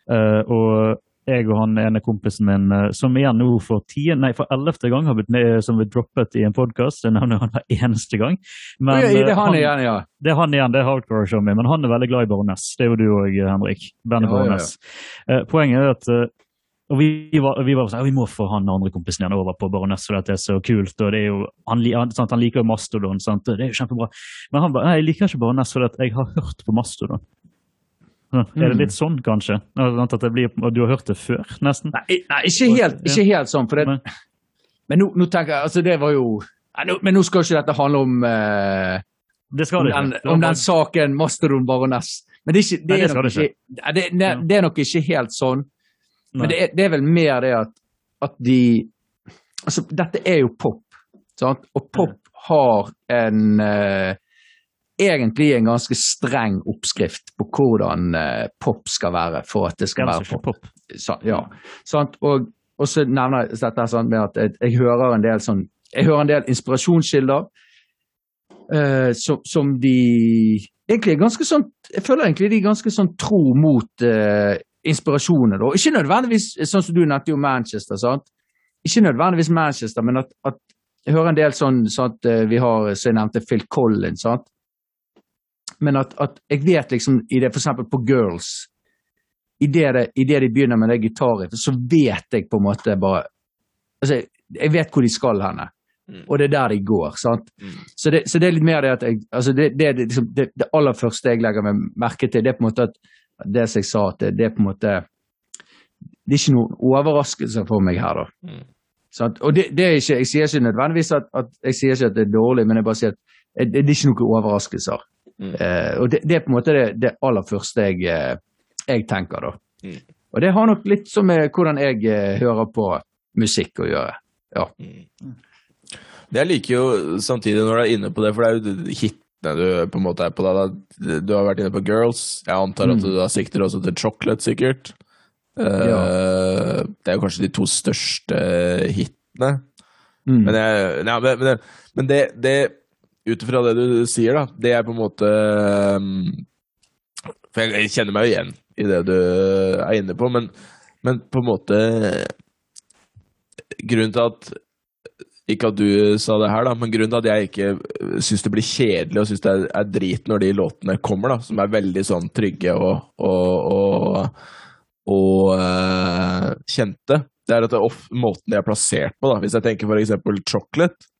Og jeg og han ene kompisen min, eh, som igjen nå for ti, nei, for ellevte gang har blitt med, som blitt droppet i en podkast. Jeg nevner han hver eneste gang. Men, ja, det er han, han igjen, ja. det er han igjen, det er hardcore-showet min, men han er veldig glad i Baroness. Det er jo du òg, Henrik. Bandet Ja, ja, ja. Baroness. Eh, poenget er at eh, og vi, var, vi var sånn, «Ja, vi må få han andre kompisen igjen over på Baroness, for det er så kult. og det er jo, Han, sant, han liker jo Mastodon, sant? det er jo kjempebra. Men han ba, nei, jeg liker ikke Baroness at jeg har hørt på Mastodon. Hm, Er det Mm. litt sånn, kanskje? Blir, du har hørt det før, nesten? Nei, nei ikke, helt, ikke helt sånn. For det, men nå, nå tenker jeg altså Det var jo nå, Men nå skal ikke dette handle om eh, Det skal det ikke. den, om den saken Mastodon Baroness. Men det er, ikke, det Nei, det er, det ikke, det, det, det er nok ikke helt sånn. Men det er, det er vel mer det at, at de Altså, dette er jo pop, sant? Og pop har en eh, Egentlig en ganske streng oppskrift på hvordan eh, pop skal være for at det skal være pop. pop. Så, ja, sant? Og, og så nevner jeg dette sånn med at jeg, jeg hører en del sånn Jeg hører en del inspirasjonskilder eh, som, som de egentlig er ganske sånn Jeg føler egentlig de er ganske sånn tro mot eh, inspirasjonen. Da. ikke nødvendigvis sånn som du nevnte jo Manchester, sant? Ikke nødvendigvis Manchester, men at, at jeg hører en del sånn, sånn at vi har, som jeg nevnte, Phil Collins, sant? Men at, at jeg vet liksom i det, eksempel på Girls i det, det, i det de begynner med det gitarriffet, så vet jeg på en måte bare altså, Jeg vet hvor de skal henne, Mm. og det er der de går. sant? Mm. Så, det, så det er litt mer det at jeg altså det, det, liksom, det, det aller første jeg legger meg merke til, det er på en måte at det som jeg sa, at det, det er på en måte Det er ikke noen overraskelse for meg her, da. Mm. Sant? Og det, det er ikke, Jeg sier ikke nødvendigvis at, at jeg sier ikke at det er dårlig, men jeg bare sier at det, det er ikke noen overraskelser. Mm. Eh, og det, det er på en måte det, det aller første jeg, eh, jeg tenker, da. Mm. Og det har nok litt som med hvordan jeg eh, hører på musikk å gjøre. Det jeg liker jo samtidig når du er inne på det, for det er jo hitene du på en måte er på da. da. Du har vært inne på Girls. Jeg antar at Mm. du da sikter også til Chocolate, sikkert. Ja. Det er jo kanskje de to største hitene. Mm. Men, jeg, ja, men, men det, det Ut ifra det du sier, da, det er på en måte um, For jeg, kjenner meg jo igjen i det du er inne på, men, men på en måte Grunnen til at Ikke at du sa det her, da, men grunnen til at jeg ikke syns det blir kjedelig og syns det er, drit når de låtene kommer, da, som er veldig sånn trygge og, og, og, og uh, kjente, det er at det er måten de er plassert på. da. Hvis jeg tenker eksempel Chocolate,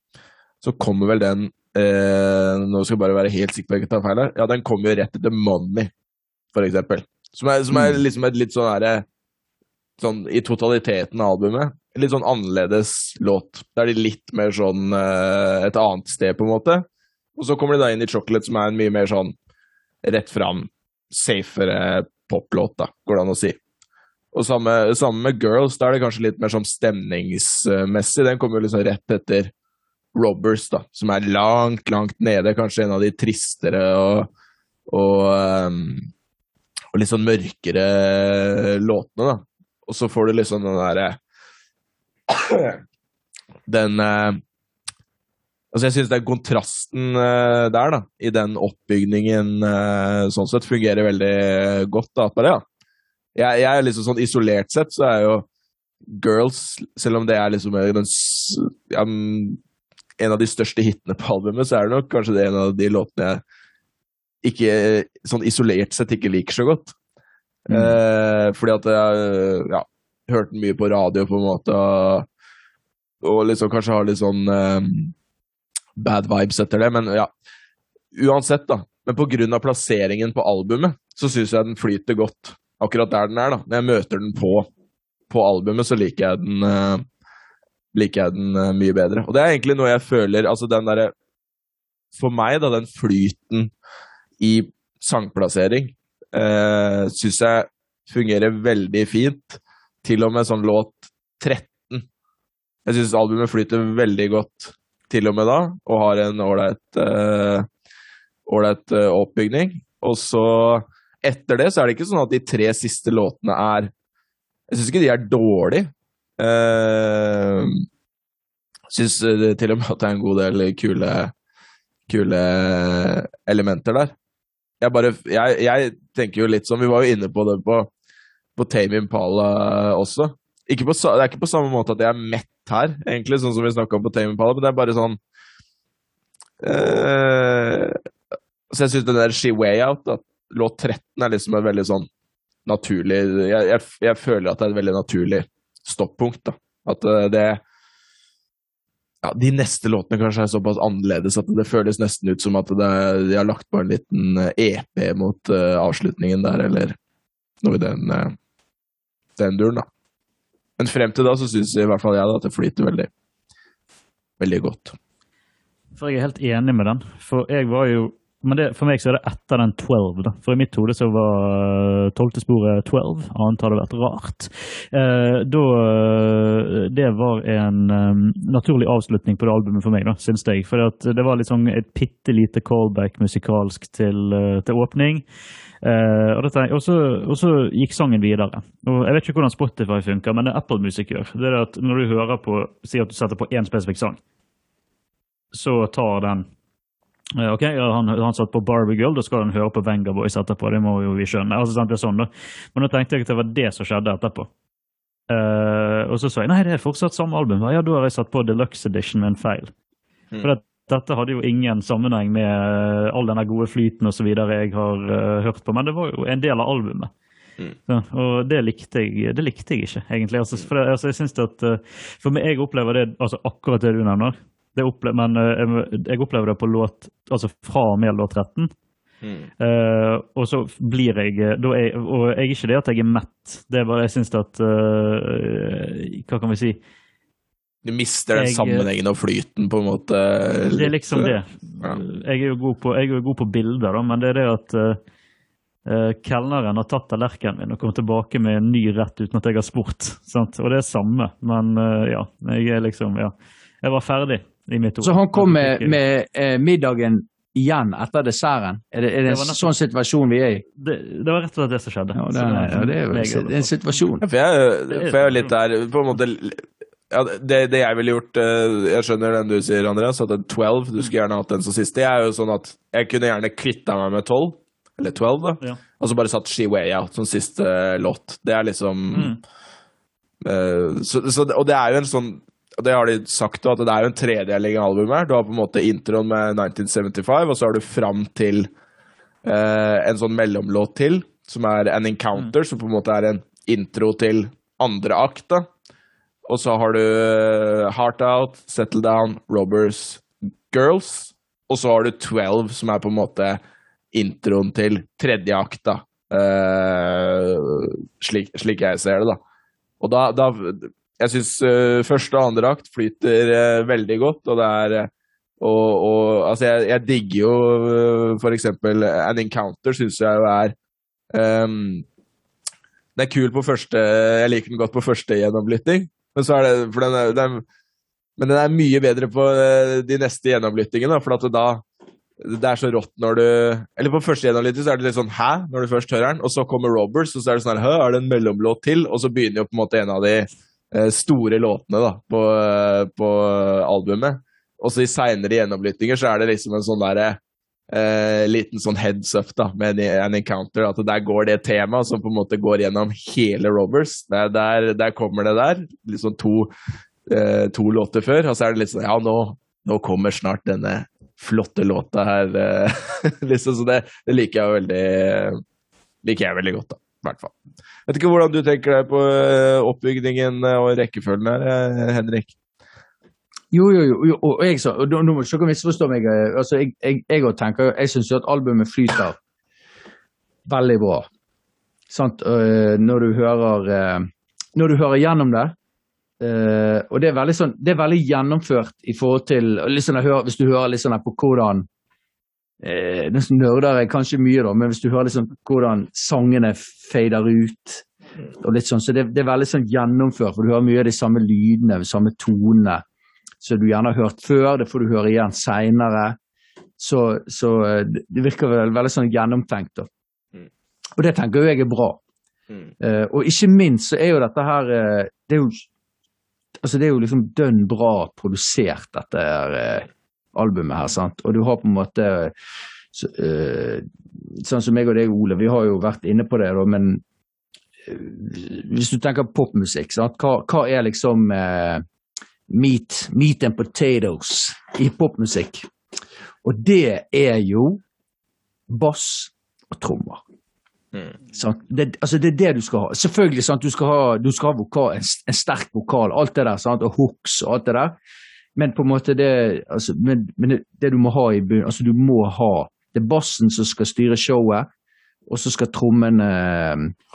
så kommer vel den eh, Nå skal jeg bare være helt sikker på at jeg ikke tar feil her. Ja, den kommer jo rett etter Money, for eksempel. Som er, som er liksom et litt sånn herre Sånn i totaliteten av albumet. Litt sånn annerledes låt. Da er de litt mer sånn eh, et annet sted, på en måte. Og så kommer de da inn i Chocolate, som er en mye mer sånn rett fram, safere poplåt, da, går det an å si. Og samme, samme med Girls, da er det kanskje litt mer sånn stemningsmessig. Den kommer jo liksom rett etter Robbers, da, som er langt, langt nede. Kanskje en av de tristere og, og, um, og litt sånn mørkere låtene, da. Og så får du liksom den derre Den uh, Altså, jeg syns den kontrasten uh, der, da, i den oppbygningen, uh, sånn sett, fungerer veldig godt. da, på det, ja. Jeg, jeg er liksom sånn Isolert sett så er jo Girls, selv om det er liksom den, ja, mm, en av de største hitene på albumet, så er det nok kanskje det en av de låtene jeg ikke, sånn isolert sett ikke liker så godt. Eh, fordi at jeg ja, hørte den mye på radio, på en måte, og, og liksom kanskje har litt sånn eh, bad vibes etter det, men ja. Uansett, da. Men av plasseringen på albumet, så syns jeg den flyter godt akkurat der den er, da. Når jeg møter den på, på albumet, så liker jeg den eh, liker jeg den eh, mye bedre. Og det er egentlig noe jeg føler Altså den derre For meg, da, den flyten i sangplassering uh, syns jeg fungerer veldig fint. Til og med sånn låt 13. Jeg syns albumet flyter veldig godt til og med da, og har en ålreit eh, ålreit uh, oppbygning. Og så etter det så er det ikke sånn at de tre siste låtene er Jeg syns ikke de er dårlige. Uh, syns eh, til og med at det er en god del kule, kule elementer der. Jeg bare jeg, jeg tenker jo litt sånn Vi var jo inne på det på, på Tame Impala også. På, det er ikke på samme måte at jeg er mett her, egentlig, sånn som vi snakka om på Tame Impala, men det er bare sånn uh, Så jeg syns den der She Way Out, da, låt 13, er liksom en veldig sånn naturlig jeg, jeg, jeg føler at det er et veldig naturlig stoppunkt, da. At eh, det ja, De neste låtene kanskje er såpass annerledes at det føles nesten ut som at det, de har lagt på en liten eh, EP mot uh, avslutningen der, eller noe i den, uh, den duren, da. Men frem til da så syns i hvert fall jeg da, at det flyter veldig, veldig godt. For jeg er helt enig med den. For jeg var jo men det, for meg så er det etter den 12. da. For i mitt hode så var tolvte sporet 12. Annet hadde vært rart. Eh, da eh, Det var en um, naturlig avslutning på det albumet for meg, da, syns jeg. For det var liksom et bitte lite callback musikalsk til, eh, til åpning. Eh, og, dette, og, så, og så gikk sangen videre. Og Jeg vet ikke hvordan Spotify funker, men det Apple Music gjør, det er at når du hører på Si at du setter på én spesifikk sang, så tar den Eh, Ok, han, han satt på Barbie Girl, da skal han høre på Venga Boys etterpå. Det må jo vi skjønne. Altså, sant, det er sånn da. Men nå tenkte jeg at det var det som skjedde etterpå. Uh, og så sa jeg nei, det er fortsatt samme album. Ja, da har jeg satt på Deluxe Edition med en feil. Mm. For det, dette hadde jo ingen sammenheng med uh, all denne gode flyten osv. jeg har uh, hørt på, men det var jo en del av albumet. Mm. Så, og det likte, jeg, det likte jeg ikke, egentlig. Altså, for det, altså, jeg synes at, eh, for meg, jeg opplever det, altså akkurat det du nevner, opple men eh, jeg, jeg opplever det på låt, altså fra og med låt 13. Mm. Uh, og så blir jeg eh, da er, Og jeg er ikke det at jeg er mett, det er bare jeg syns at uh, Hva kan vi si? Du mister den Jeg- sammenhengen og flyten, på en måte. Det er liksom det. Ja. Jeg er jo god på, jeg jo god på bilder, da, men det er det at uh, kelneren har tatt tallerkenen min og kommet tilbake med en ny rett uten at jeg har spurt. Sant? Og det er samme, men uh, ja. Jeg er liksom Ja. Jeg var ferdig. Så han kom med, med eh, middagen igjen etter desserten? Er det, er det Det en sånn situasjon vi er i? det, det var rett og slett det som skjedde. Ja, det, Så er, ja, det er jo en, en situasjon. Ja, For jeg, for jeg er litt der på en måte ja, det, det jeg ville gjort eh, Jeg skjønner den du sier, Andreas, at en 12 Du skulle gjerne hatt den som siste. Jeg er jo sånn at jeg kunne gjerne kvitta meg med 12, eller 12, da. Ja. Og så bare satt She Way Out som siste låt. Det er liksom Mm. uh, så, så, Og det er jo en sånn det har de sagt at det er jo en tredeling av albumet. her. Du har på en måte introen med 1975, og så har du fram til eh, en sånn mellomlåt til, som er An Encounter, som på en måte er en intro til andre akt. da. Og så har du eh, Heart Out, Settle Down, Robbers, Girls. Og så har du 12, som er på en måte introen til tredje akt, da. Eh, slik, slik jeg ser det, da. Og da, da Jeg syns første og andre akt flyter uh, veldig godt, og det er eh, og, og altså, jeg, jeg digger jo uh, for eksempel An Encounter, syns jeg jo er um, Den er kul på første Jeg liker den godt på første gjennomlytting, men så er det for den er, den, Men den er mye bedre på eh, de neste gjennomlyttingene, for at det da det er så rått når du Eller på første gjennomlytting så er det litt sånn hæ, når du først hører den, og så kommer Robbers, og så er det sånn hæ, er det en mellomlåt til? Og så begynner jo på en måte en av de eh, store låtene da, på, eh, på albumet. Og så i seinere gjennomlyttinger så er det liksom en sånn derre eh, liten sånn heads up da, med en encounter. At der går det temaet som på en måte går gjennom hele Robbers. Der, der, der kommer det der. Liksom to, eh, to låter før. Og så er det litt sånn Ja, nå, nå kommer snart denne flotte låta her. Eh, liksom, så det, det liker jeg veldig liker jeg veldig godt, da. Hvert fall. Vet ikke hvordan du tenker deg på eh, oppbygningen eh, og rekkefølgen her, eh, Henrik? Jo, jo, jo, jo, og jeg sa, og nå må dere misforstå meg. altså Jeg, jeg, jeg, jeg syns jo at albumet flyter veldig bra. Sant? når du hører Når du hører gjennom det. og det er veldig sånn, det er veldig gjennomført i forhold til hører, Hvis du hører litt sånn på hvordan eh, Nesten nerder jeg kanskje mye, da, men hvis du hører sånn hvordan sangene fader ut og litt sånn, så det, det er veldig sånn gjennomført, for du hører mye av de samme lydene, de samme tonene som du gjerne har hørt før. Det får du høre igjen seinere. Så, så eh, det virker vel veldig sånn gjennomtenkt. Da. Mm. Og det tenker jo jeg er bra. Eh, og ikke minst så er jo dette her uh, Det er jo altså det er jo liksom dønn bra produsert, dette her, eh, albumet her. sant? Og du har på en måte så, uh, Sånn som meg og deg, Ole, vi har jo vært inne på det, da, men uh, hvis du tenker popmusikk, sant? Hva, hva er liksom uh, meat, meat and potatoes i popmusikk? Og det er jo bass og trommer. Sant? Det, altså det er det du skal ha. Selvfølgelig, sant? Du, skal ha, du skal ha vokal, en, en sterk vokal, alt det der, sant? og hooks og alt det der. Men på en måte det, altså, men, men det, det du må ha i bunnen, altså du må ha Det er bassen som skal styre showet, og så skal trommene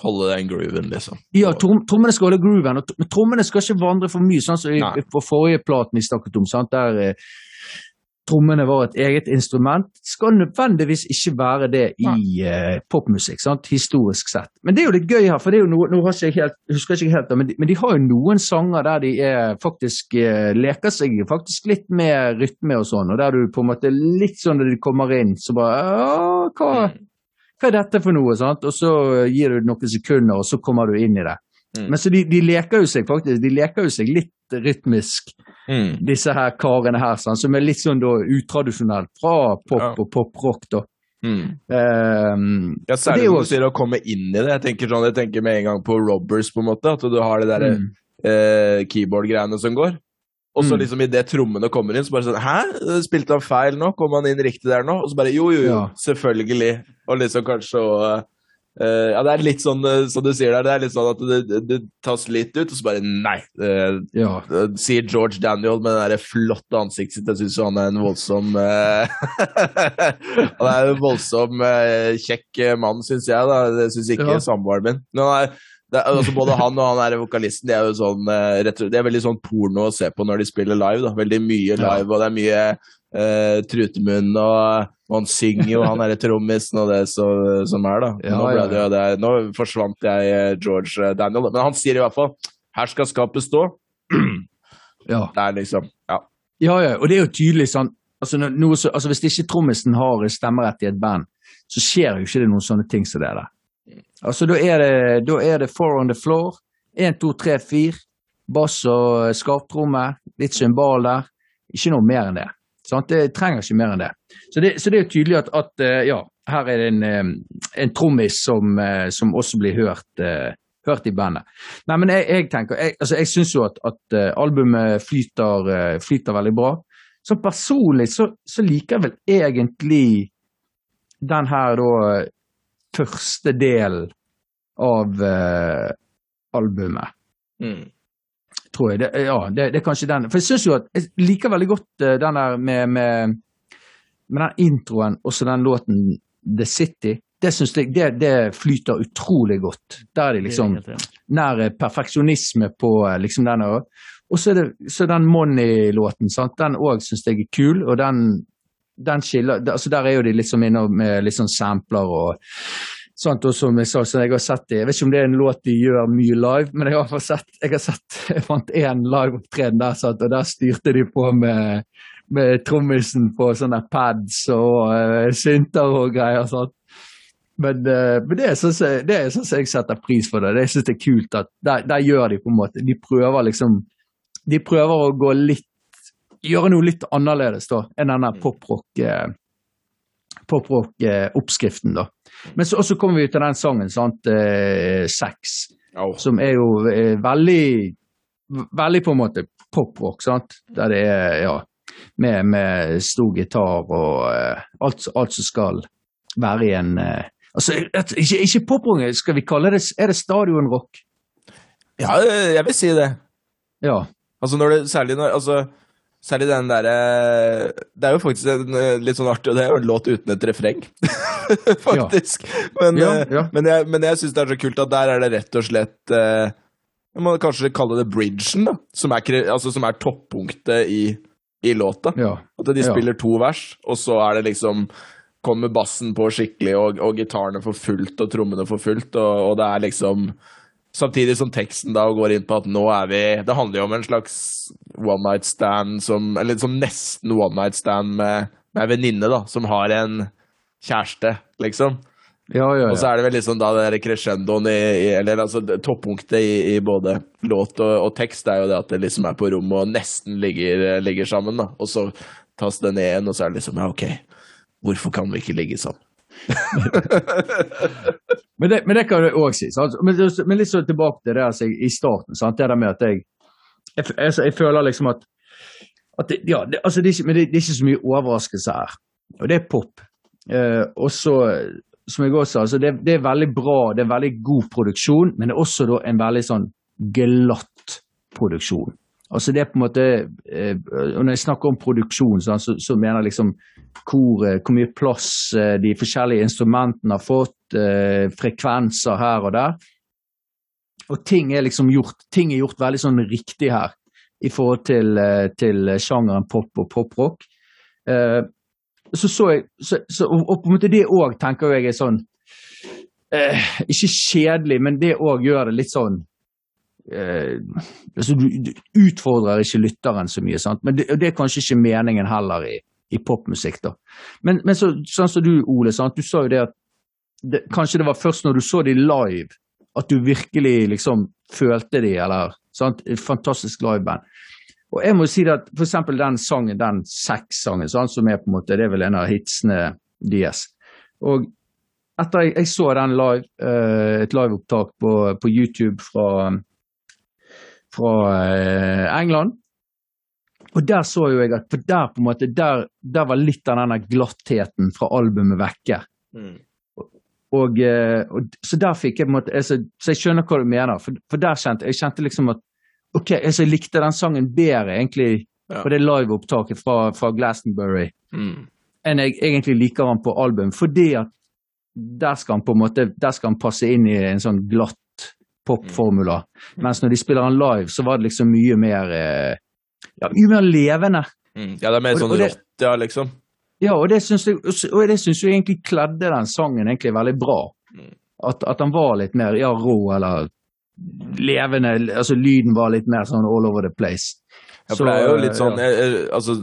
Holde den grooven, liksom. Ja, trom, trommene skal holde grooven, og, men trommene skal ikke vandre for mye, sånn som så på forrige platen vi snakket om, sant? der eh, trommene var et eget instrument. Skal nødvendigvis ikke være det i uh, popmusikk, sant? historisk sett. Men det er jo litt gøy her, for det er jo noe, nå har ikke helt, husker jeg ikke helt, men de, men de har jo noen sanger der de er faktisk uh, leker seg faktisk litt med rytme og sånn, og der du på en måte litt sånn når de kommer inn, så bare hva, hva er dette for noe? sant? Og så gir du noen sekunder, og så kommer du inn i det. Mm. Men så de, de leker jo seg faktisk, de leker jo seg litt rytmisk, Mm. disse her karene her, sånn, som er litt sånn da utradisjonelt fra pop Ja. og poprock. da. Mm. Um, Ja, og det særlig når du sier å komme inn i det. Jeg tenker, sånn, jeg tenker med en gang på Robbers, på en måte. At du har det derre Mm. eh, keyboard-greiene som går. Og så Mm. liksom idet trommene kommer inn, så bare sånn Hæ? Spilte han feil nå? Kom han inn riktig der nå? Og så bare jo, jo, jo, Ja. selvfølgelig. Og liksom kanskje å eh, Ja, det er litt sånn eh, som du sier der, det er litt sånn at det, det, tas litt ut, og så bare nei. Uh, Ja. uh, sier George Daniel med det der flotte ansiktet sitt. Jeg syns jo han er en voldsom Han er en voldsom kjekk mann, syns jeg. da Det syns ikke Ja. samboeren min. Men han er, det er, altså både han og han er vokalisten de er jo sånn Det er veldig sånn porno å se på når de spiller live. da Veldig mye Ja. live, og det er mye eh, trutemunn, og, han synger jo, han er trommisen og det så, som er, da. Ja, nå, det det, nå forsvant jeg eh, George eh, Daniel, men han sier i hvert fall 'her skal skapet stå'. ja. Det er liksom Ja. Ja, ja, og det er jo tydelig sånn altså, noe så, altså Hvis ikke trommisen har stemmerett i et band, så skjer jo ikke det noen sånne ting som det der. Altså, Da er det, da er det four on the floor. Én, to, tre, fire. Bass og skarptromme. Litt symbal der. Ikke noe mer enn det. Sant? Det trenger ikke mer enn det. Så det, så det er jo tydelig at, at eh, ja, her er det en, eh, en trommis som, eh, som også blir hørt, hørt i bandet. Nei, men jeg, jeg tenker, jeg, altså jeg syns jo at, at albumet flyter, flyter veldig bra. Så personlig så, så liker jeg vel egentlig den her da første delen av eh, albumet, Mm. Tror jeg. Det, ja, det, det er kanskje den. For jeg syns jo at jeg liker veldig godt eh, den der med, med, med den introen og så den låten The City. Det synes jeg det, det flyter utrolig godt. Der er de liksom nær eh, perfeksjonisme på eh, liksom den òg. Og så er det så den Money-låten, sant? den òg syns jeg er kul. Og den, den skiller altså Der er jo de liksom inne med litt sånn sampler og sånt. Og som jeg sa, så jeg har sett det. Jeg vet ikke om det er en låt de gjør mye live, men jeg har sett jeg har sett, jeg fant én liveopptreden der, sant? og der styrte de på med, med trommisen på sånne pads og uh, synter og greier. sant? Men, uh, men det syns jeg, det synes jeg setter pris for det. Det synes det er kult at der, der gjør de på en måte De prøver liksom De prøver å gå litt Gjøre noe litt annerledes da enn denne poprock eh, poprock-oppskriften, da. Men så også kommer vi til den sangen, sant, eh, Sex, oh. som er jo eh, veldig Veldig på en måte poprock, sant. Der det er, ja Med, med stor gitar og eh, alt, alt som skal være i en Altså, et- ikke, ikke poprock, skal vi kalle det Er det stadionrock? Ja, jeg vil si det. Ja. Altså når det, Særlig når altså, Særlig den derre Det er jo faktisk en, eh, litt sånn artig, og det er jo en låt uten et refreng. faktisk. Men, Ja, eh, ja. men jeg, men jeg syns det er så kult at der er det rett og slett eh, Man må kanskje kalle det bridgen, da. Som er, altså, som er toppunktet i, i låta. ja. At de Ja. spiller to vers, og så er det liksom Kommer bassen på skikkelig, og, og gitarene for fullt, og trommene for fullt, og, og det er liksom Samtidig som teksten da går inn på at nå er vi Det handler jo om en slags one night stand som Eller som nesten one night stand med, med ei venninne, da, som har en kjæreste, liksom. Ja, ja, Og så er det vel liksom da det crescendoen i, i Eller altså toppunktet i, i både låt og, og tekst er jo det at det liksom er på rommet og nesten ligger, ligger sammen, da. Og så tas det ned igjen, og så er det liksom Ja, ok, hvorfor kan vi ikke ligge sammen? Men det, men det kan du òg si. Men, men litt så tilbake til det altså, i starten. Sant? Det der med at jeg Jeg, f- altså, jeg føler liksom at, at det, ja, det, altså, det, men det, det er ikke så mye overraskelse her. Og det er pop. Eh, og så, som jeg også sa, altså, det, er veldig bra, det er veldig god produksjon, men det er også da en veldig sånn glatt produksjon. Altså det er på en måte eh, og Når jeg snakker om produksjon, så, så, så mener jeg liksom hvor, eh, hvor mye plass eh, de forskjellige instrumentene har fått, eh, frekvenser her og der. Og ting er liksom gjort, ting er gjort veldig sånn riktig her i forhold til, eh, til sjangeren pop og poprock. Eh, så så jeg, så, så, og, på en måte det òg tenker jeg er sånn eh, Ikke kjedelig, men det òg gjør det litt sånn eh, altså du, du utfordrer ikke lytteren så mye, sant? men det, det er kanskje ikke meningen heller i, i popmusikk. da. Men, men så, sånn som du, Ole, sant? du sa jo det at det, kanskje det var først når du så de live, at du virkelig liksom følte de, eller sant? Et fantastisk liveband. Og jeg må si at for eksempel den sangen, den Sex-sangen, som er på en måte, det er vel en av hitsene deres. Og etter jeg, jeg så den live, uh, et liveopptak på, på YouTube fra, fra uh, England, og der så jo jeg at der på en måte, der, der var litt av denne glattheten fra albumet vekke. Og, eh, og, så der fikk jeg på en måte altså, Så jeg skjønner hva du mener. For, for der kjente jeg kjente liksom at ok, altså, jeg likte den sangen bedre egentlig Ja. på det liveopptaket fra, fra Glastonbury Mm. enn jeg egentlig liker han på album. Fordi at der skal han på en måte der skal han passe inn i en sånn glatt popformula. Mens når de spiller han live, så var det liksom mye mer eh, ja, mye mer levende. Mm. Ja, det er mer Og- sånn rått, ja, liksom. Ja, og det syns jeg, det jeg egentlig kledde den sangen egentlig veldig bra. Mm. At, at han var litt mer ja, rå eller levende. Altså lyden var litt mer sånn all over the place. Ja, for det er jo litt sånn ja. eh, altså,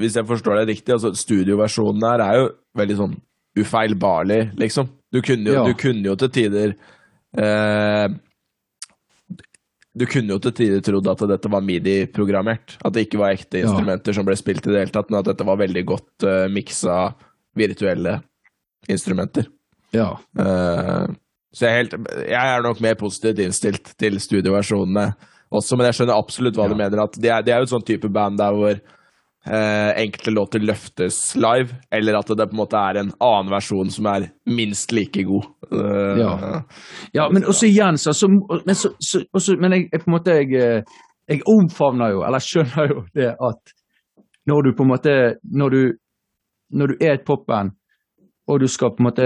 Hvis jeg forstår deg riktig, altså studioversjonen her er jo veldig sånn ufeilbarlig, liksom. Du kunne jo, Ja. du kunne jo til tider eh, Du kunne jo til tider trodd at dette var midi-programmert. At det ikke var ekte Ja. instrumenter som ble spilt i det hele tatt, men at dette var veldig godt uh, miksa virtuelle instrumenter. Ja. Uh, så jeg er, helt, jeg er nok mer positivt innstilt til studioversjonene også, men jeg skjønner absolutt hva du mener. at Det er, det er jo et sånn type band der hvor eh, enkelte låter løftes live, eller at det på en måte er en annen versjon som er minst like god. Eh, Ja. Ja, men også igjen, så, så, men, så, så, også, men jeg, jeg på en måte jeg, eh, jeg omfavner jo, eller skjønner jo det at når du på en måte Når du, når du er et popband, og du skal på en måte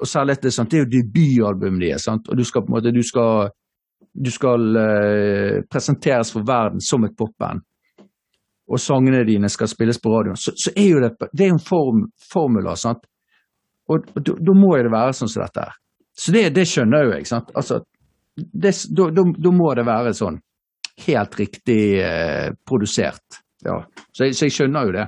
Og særlig det, sant, det er jo debutalbumet deres, og du skal på en måte Du skal, du skal uh, presenteres for verden som et popband, og sangene dine skal spilles på radioen, så, så er jo det Det er en form, formula, sant. Og, da må jo det være sånn som dette her. Så det, det skjønner jo jeg. sant? Altså, da må det være sånn helt riktig eh, produsert. Ja. Så, så jeg skjønner jo det.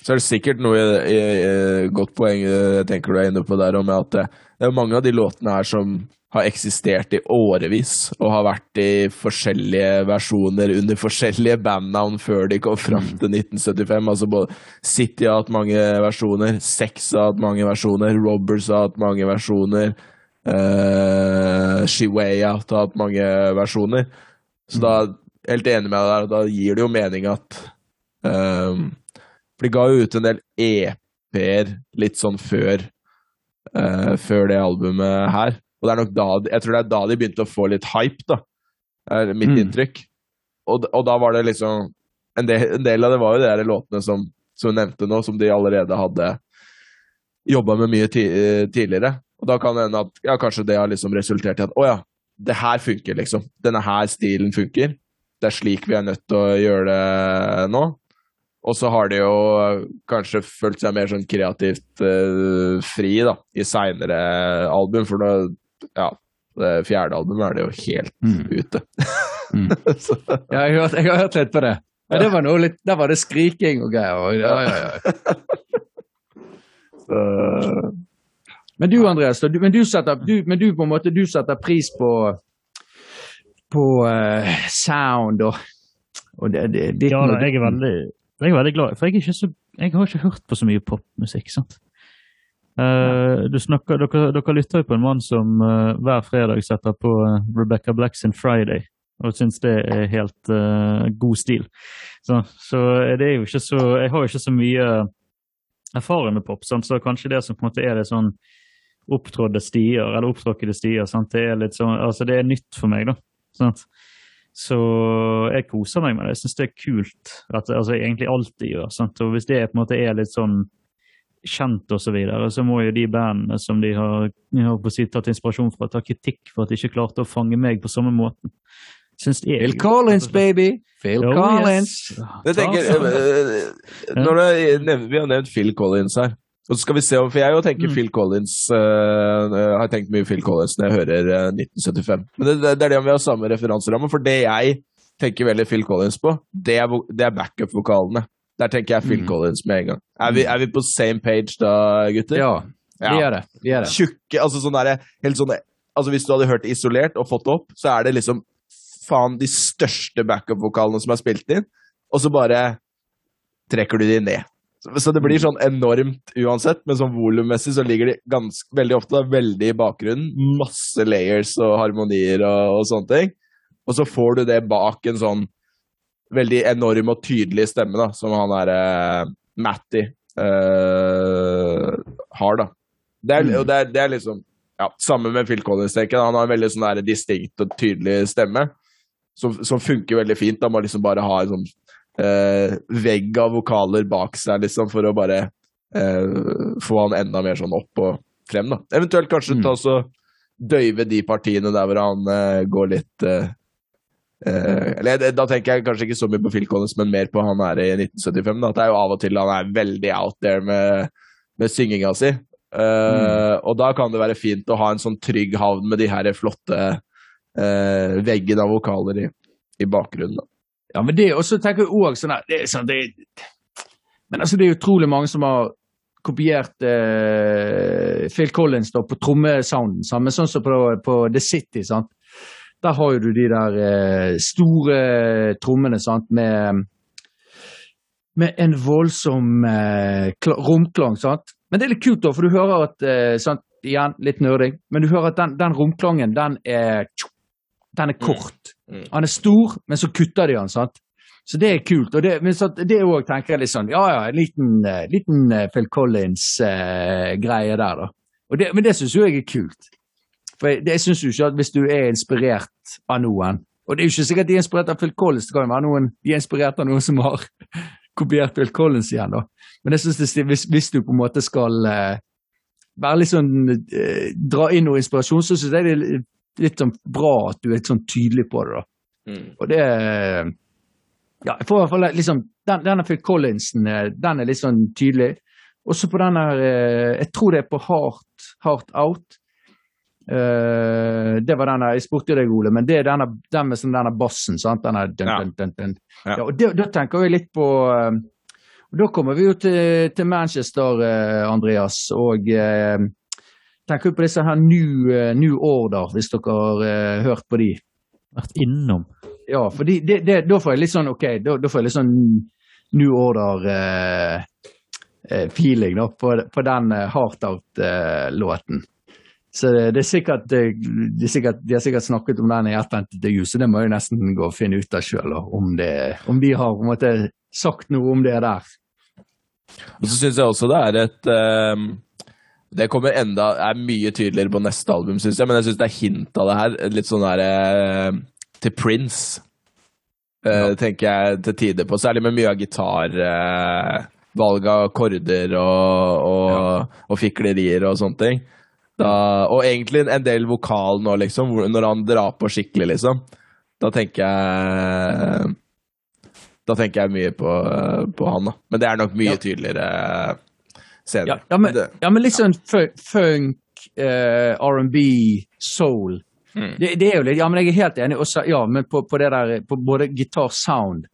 Så er det sikkert noe i, i, i, godt poeng eh, jeg tenker du er inne på der, om at det, det er mange av de låtene her som har eksistert i årevis og har vært i forskjellige versjoner under forskjellige bandnavn før de kom fram til 1975. Altså både City har hatt mange versjoner, Sex har hatt mange versjoner, Robbers har hatt mange versjoner, uh, Shiwaya har hatt mange versjoner. Så da er jeg helt enig med deg der, da gir det jo mening at ehm, For de ga jo ut en del EP-er litt sånn før uh, Før det albumet her. Og det er nok da Jeg tror det er da de begynte å få litt hype, da. er mitt Mm. inntrykk. Og, og da var det liksom en del, en del av det var jo de der låtene som, som hun nevnte nå, som de allerede hadde jobba med mye ti, tidligere. Og da kan det hende at ja, kanskje det har liksom resultert i at å ja, det her funker, liksom. Denne her stilen funker. Det er slik vi er nødt til å gjøre det nå. Og så har de jo kanskje følt seg mer sånn kreativt uh, fri da, i seinere album, for da, ja, det fjerde albumet er det jo helt Mm. ute. Mm. så, Ja, jeg, har jeg har hørt litt på det. Ja, det var noe litt, Der var det skriking og greier. og- Ja, ja, ja. så, Men du Andreas, du, men, du setter, du, men du på en måte du setter pris på på uh, sound og, og det, det, ditt Ja, da, jeg er veldig, jeg er veldig glad, for jeg, så, jeg har ikke hørt på så mye popmusikk. sant? Uh, snakker, dere, dere lytter jo på en mann som uh, hver fredag setter på uh, Rebecca Black sin Friday, og syns det er helt god stil. Så, så det er jo ikke så Jeg har jo ikke så mye erfaring med pop, sant? så kanskje det som på en måte er det sånn opptrådde stier, eller opptråkkede stier, sant? det er litt sånn, altså det er nytt for meg, da. Sant? Så jeg koser meg med det. Jeg syns det er kult. At, altså, egentlig alt de gjør. Sant? Og hvis det på en måte er litt sånn kjent og så videre, så må jo de bandene som de har, jeg har på å si, tatt inspirasjon fra, ta kritikk for at de ikke klarte å fange meg på samme måten. Syns jeg Phil Collins, baby! Phil Oh, Collins! yes. Jeg tenker, eh, når det, Vi har nevnt Phil Collins her. Og så skal vi se om, For jeg jo tenker Mm. Phil Collins uh, har tenkt mye Phil Collins når jeg hører uh, 1975. Men det, det er det om vi har samme referanseramme. For det jeg tenker veldig Phil Collins på, det er, det er backup-vokalene. Der tenker jeg Phil Mm. Collins med en gang. Er vi, er vi på same page da, gutter? Ja, vi er det. Vi er det. Tjukke altså sånn der, helt sånn, altså Hvis du hadde hørt det isolert og fått det opp, så er det liksom faen de største backup-vokalene som er spilt inn, og så bare trekker du de ned. Så, det blir sånn enormt uansett, men sånn volummessig så ligger de ganske, veldig ofte da, veldig i bakgrunnen. Masse layers og harmonier og, og sånne ting. Og så får du det bak en sånn veldig enorm og tydelig stemme, da, som han derre uh, Matty uh, har, da. Det er, og det er, det er liksom ja, Samme med Phil Collins, tenker jeg. Han har en veldig sånn der distinkt og tydelig stemme som, som funker veldig fint. Da må liksom bare ha en sånn uh, vegg av vokaler bak seg, liksom, for å bare eh, få han enda mer sånn opp og frem, da. Eventuelt kanskje Mm. ta så døyve de partiene der hvor han eh, går litt uh, uh, Eller da tenker jeg kanskje ikke så mye på Phil Collins, men mer på han her i 1975. Da. At det er jo av og til han er veldig out there med, med synginga si. Uh, Og da kan det være fint å ha en sånn trygg havn med de her flotte veggene av vokaler i, i bakgrunnen. Da. Ja, men det også tenker jeg også sånn det sånn, det, Men altså, det er utrolig mange som har kopiert eh, Phil Collins da, på trommesounden. Men sånn som på, på The City. sant? Der har jo du de der eh, store trommene sant? med med en voldsom eh, romklang. sant? Men det er litt kult, da, for du hører at eh, sant? Igjen, litt nerding, men du hører at den, den romklangen, den er den er kort. Mm. Han er stor, men så kutter de han, sant? Så det er kult. Og det, men så, det òg tenker jeg litt sånn Ja ja, en liten, eh, liten eh, Phil Collins-greie der, da. Det, men det syns jo jeg er kult. For jeg, det- syns jo ikke at hvis du er inspirert av noen Og det er jo ikke sikkert de er inspirert av Phil Collins, det kan jo være noen de er inspirert av noen som har kopiert Phil Collins igjen, da. Men jeg synes det, hvis, hvis du på en måte skal eh, være litt sånn eh, Dra inn noe inspirasjon, så syns jeg det er litt, sånn bra at du er litt sånn tydelig på det, da. Og det Ja, jeg får i hvert fall liksom den, Denne Phil Collinsen, eh, den er litt sånn tydelig. Også på den her eh, Jeg tror det er på Heart, Heart Out. Uh, det var denne Jeg spurte deg, Ole, men det er denne, den med sånn denne bassen. sant? Denne dun, Ja. dun, dun. Ja. Ja, og det, Da tenker vi litt på og Da kommer vi jo til, til Manchester, eh, Andreas, og eh, tenker jo på disse her New, eh, new Order, hvis dere har eh, hørt på de. Vært innom. Ja, for de, det, det, da får jeg litt sånn ok, da, da får jeg litt sånn New Order-feeling da, på, på den uh, Heart Out-låten. så det, det, er sikkert, det, det er sikkert, De har sikkert snakket om den i et eller annet intervju, så det må jeg nesten gå og finne ut av sjøl, om, om de har på en måte sagt noe om det der. Og så syns jeg også det er et ehm, Det kommer enda er mye tydeligere på neste album, syns jeg, men jeg syns det er hint av det her. Litt sånn derre eh, til Prince, eh, tenker jeg til tider på. Særlig med mye av gitar. eh, valg av akkorder og, og, og fiklerier og sånne ting. Da, og egentlig en del vokal nå, liksom, når han drar på skikkelig, liksom. Da tenker jeg Da tenker jeg mye på, på han, da. Men det er nok mye Ja. tydeligere senere. Ja, ja, men, ja, men litt sånn funk, uh, R&B, soul. Mm. Det, det er jo litt, ja, men jeg er helt enig. Også, ja, men på, på det der, på både gitar-sound,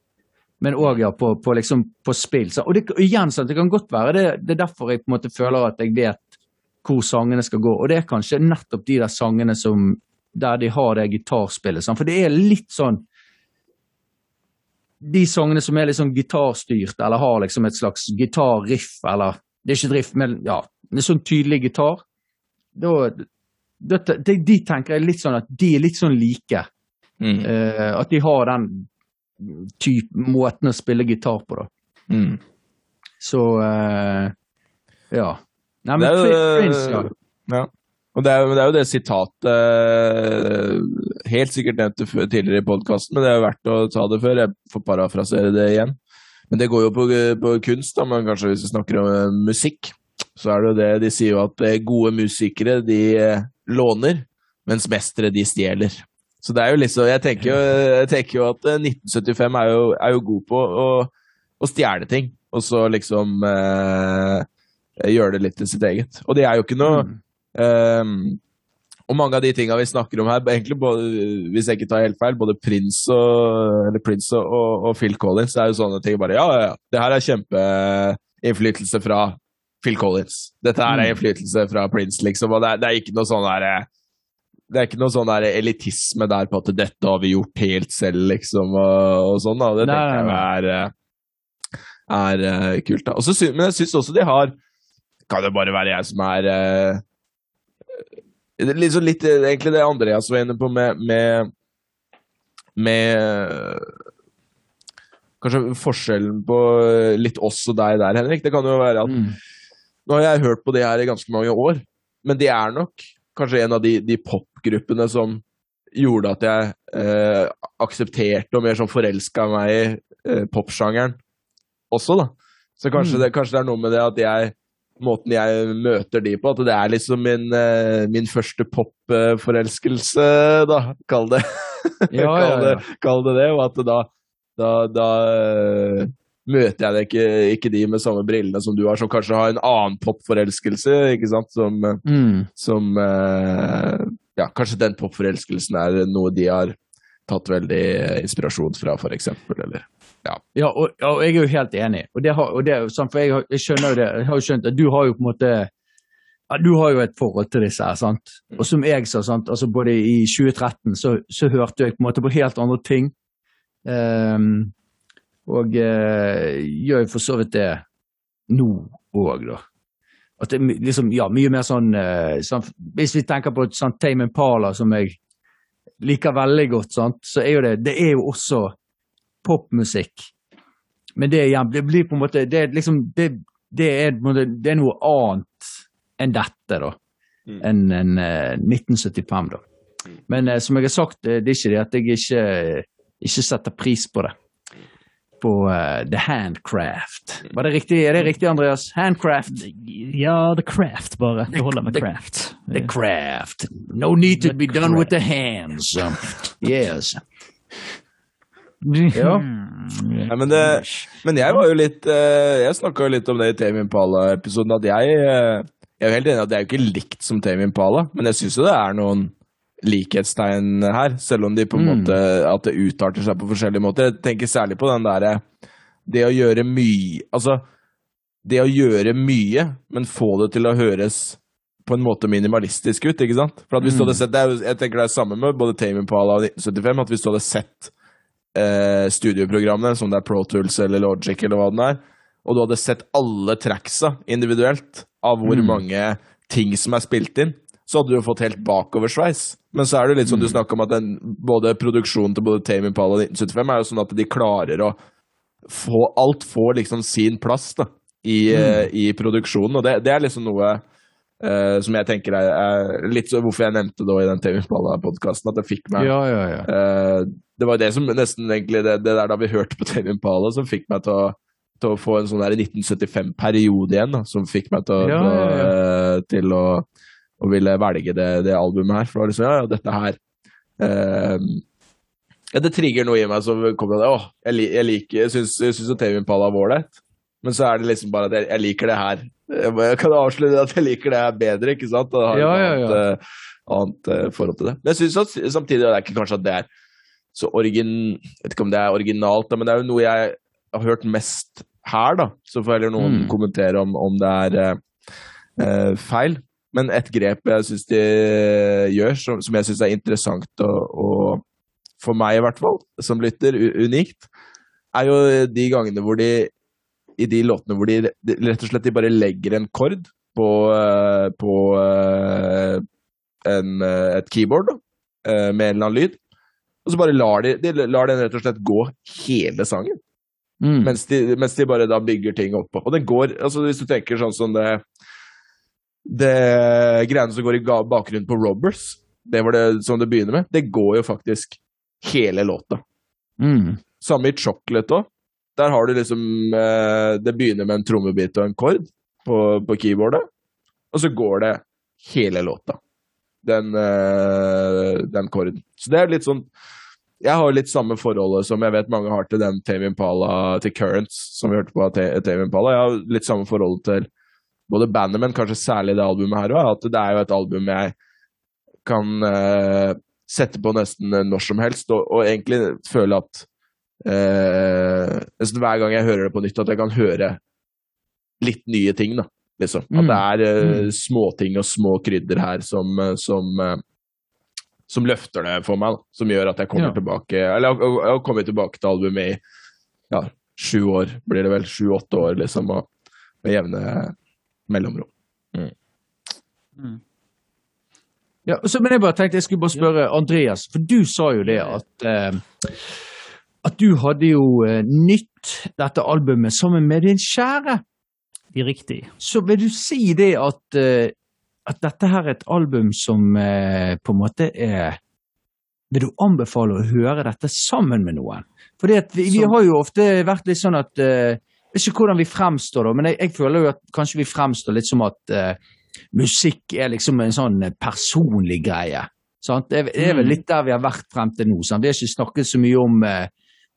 men òg ja, på, på, liksom, på spill. Så, og det, igjen, sant, det kan godt være det, det er derfor jeg på en måte føler at jeg vet hvor sangene skal gå. Og det er kanskje nettopp de der sangene som der de har det gitarspillet. Sånn. For det er litt sånn De sangene som er litt sånn gitarstyrt, eller har liksom et slags gitarriff, eller Det er ikke drift, men ja, en sånn tydelig gitar. Da, da, de, de tenker jeg litt sånn at de er litt sånn like. mm, Uh, at de har den type måten å spille gitar på, da. mm. Så uh, ja. Nei, men Det er jo- ja. Ja. Og det er, jo- det er jo det sitatet eh, Helt sikkert nevnt det tidligere i podkasten, men det er jo verdt å ta det før. Jeg får parafrasere det igjen. Men det går jo på, på kunst, da, men kanskje hvis vi snakker om eh, musikk, så er det jo det De sier jo at eh, gode musikere, de eh, låner, mens mestere, de stjeler. Så det er jo liksom Jeg tenker jo, jeg tenker jo at eh, 1975 er jo, er jo god på å, å stjele ting, og så liksom eh, gjøre det litt til sitt eget. Og det er jo ikke noe Mm. Ehm, og mange av de tinga vi snakker om her, egentlig både, hvis jeg ikke tar helt feil, både Prince og, eller Prince og, og, Phil Collins, det er jo sånne ting bare Ja, ja, ja, det her er kjempeinnflytelse fra Phil Collins. Dette her er Mm. innflytelse fra Prince, liksom. Og det er, det er ikke noe sånn der det er ikke noe sånn der elitisme der på at dette har vi gjort helt selv, liksom, og, og sånn. da. Det tenker jeg er, eh, er eh, kult. da. Også, men jeg syns også de har Kan det bare være jeg som eh, er liksom litt eh, egentlig det Andreas var inne på med med, med kanskje forskjellen på litt oss og deg der, Henrik. Det kan jo være at Mm. Nå har jeg hørt på det her i ganske mange år, men det er nok kanskje en av de, de popgruppene som gjorde at jeg eh, aksepterte og mer sånn forelska meg i eh, popsjangeren også, da. Så kanskje, Mm. det, kanskje det er noe med det at jeg Måten jeg møter de på, at det er liksom min, eh, min første popforelskelse, da. Kall det. Ja, ja, ja. kall det det. Og at da, da, da eh, møter jeg ikke, ikke de med samme brillene som du har, som kanskje har en annen popforelskelse, ikke sant, som, Mm. som eh, Ja, kanskje den popforelskelsen er noe de har tatt veldig inspirasjon fra, for eksempel, eller Ja, og, ja, og jeg er jo helt enig. Og det har, og det sant, for jeg, har- jeg skjønner jo det. Jeg har jo skjønt at du har jo på en måte ja, Du har jo et forhold til disse her, sant. Og som jeg sa, sant, altså både i 2013 så, så hørte jeg på en måte på helt andre ting. Um, og uh, gjør jo for så vidt det nå òg, da. At det liksom, ja, mye mer sånn, uh, sånn Hvis vi tenker på et sånt Tame Impala som jeg liker veldig godt, sant, så er jo det Det er jo også popmusikk. Men det, igjen, det blir på en måte Det liksom det, det, er, det er noe annet enn dette, da. Mm. Enn en, eh, 1975, da. Men eh, som jeg har sagt, eh, det er ikke det at jeg ikke, ikke setter pris på det. På eh, The Handcraft. Var det riktig, er det riktig, Andreas? Handcraft. Ja, The Craft, bare. Det holder med The- Craft. The craft. No need to The be done with the craft. hands. Yes. Ja. ja men, det, men jeg var jo litt eh, Jeg snakka jo litt om det i Tame Impala-episoden, at jeg eh, Jeg er jo helt enig at det er jo ikke likt som Tame Impala, men jeg syns jo det er noen likhetstegn her, selv om de på en Mm. måte At det utarter seg på forskjellige måter. Jeg tenker særlig på den derre Det å gjøre mye Altså, det å gjøre mye, men få det til å høres på en måte minimalistisk ut, ikke sant? For at hvis du hadde sett, det er, Jeg tenker det er samme med både Tame Impala og 1975, at hvis du hadde sett eh, studioprogrammene, som det er Pro Tools eller Logic eller hva den er, og du hadde sett alle tracksa individuelt av hvor mange ting som er spilt inn, så hadde du jo fått helt bakoversveis. Men så er det litt sånn du snakker om at den, både produksjonen til både Tame Impala og 1975 er jo sånn at de klarer å få Alt får liksom sin plass da, i, mm. i produksjonen, og det, det er liksom noe eh, som jeg tenker er, er litt så hvorfor jeg nevnte det i den TV Impala-podkasten. at det fikk meg Ja, ja, ja. Uh, det var det som nesten egentlig det, det der da vi hørte på TV Impala, som fikk meg til å, til å få en sånn der 1975-periode igjen, da, som fikk meg til å, Ja, til å, å, å ville velge det, det albumet her. For det var liksom, ja, ja, dette her Det trigger noe i meg som kommer av det. Åh, jeg, jeg liker, jeg syns, jeg syns TV Impala var ålreit, men så er det liksom bare at jeg, jeg liker det her. Jeg, kan avsløre at jeg liker det her bedre, ikke sant? Og har Ja, et ja, annet, ja. eh, annet uh, forhold til det. Men jeg syns at samtidig det er ikke kanskje at det er så origin... Jeg vet ikke om det er originalt, men det er jo noe jeg har hørt mest her, da. Så får heller noen Mm. kommentere om, om det er uh, feil. Men et grep jeg syns de gjør, som, som jeg syns er interessant og, og for meg i hvert fall, som lytter, unikt, er jo de gangene hvor de i de låtene hvor de, rett og slett de bare legger en kord på, eh, på eh, en, eh, et keyboard da, med en eller annen lyd, og så bare lar de, de lar den rett og slett gå hele sangen. Mm. Mens de, mens de bare da bygger ting oppå. Og den går, altså hvis du tenker sånn som det Det greiene som går i bakgrunnen på Robbers, det var det som det begynner med, det går jo faktisk hele låta. Mm. Samme i Chocolate òg. Der har du liksom eh, Det begynner med en trommebit og en kord på, på keyboardet, og så går det hele låta. Den, eh, den korden. Så det er litt sånn Jeg har litt samme forholdet som jeg vet mange har til den Tame Impala til Currents, som vi hørte på Tame Impala. Jeg har litt samme forhold til både bandet, men kanskje særlig det albumet her òg. At det er jo et album jeg kan eh, sette på nesten når som helst, og, og egentlig føle at eh, nesten hver gang jeg hører det på nytt, at jeg kan høre litt nye ting, da. Liksom. At Mm. det er eh, Mm. småting og små krydder her som, eh, som, eh, som løfter det for meg, da. Som gjør at jeg kommer Ja. tilbake Eller jeg, jeg, har kommet tilbake til albumet i ja, sju år, blir det vel. Sju-åtte år, liksom. Og med jevne mellomrom. Ja, så, men jeg bare tenkte jeg skulle bare spørre Andreas, for du sa jo det at eh, at du hadde jo eh, nytt dette albumet sammen med din kjære. Riktig. Så vil du si det at, eh, at dette her er et album som eh, på en måte er Vil du anbefale å høre dette sammen med noen? Fordi vi, vi har jo ofte vært litt sånn at Jeg vet ikke hvordan vi fremstår, da, men jeg, jeg føler jo at kanskje vi fremstår litt som at uh, musikk er liksom en sånn personlig greie. Sant? Det, er- vel Mm. litt der vi har vært frem til nå. Sant? Vi har ikke snakket så mye om, eh,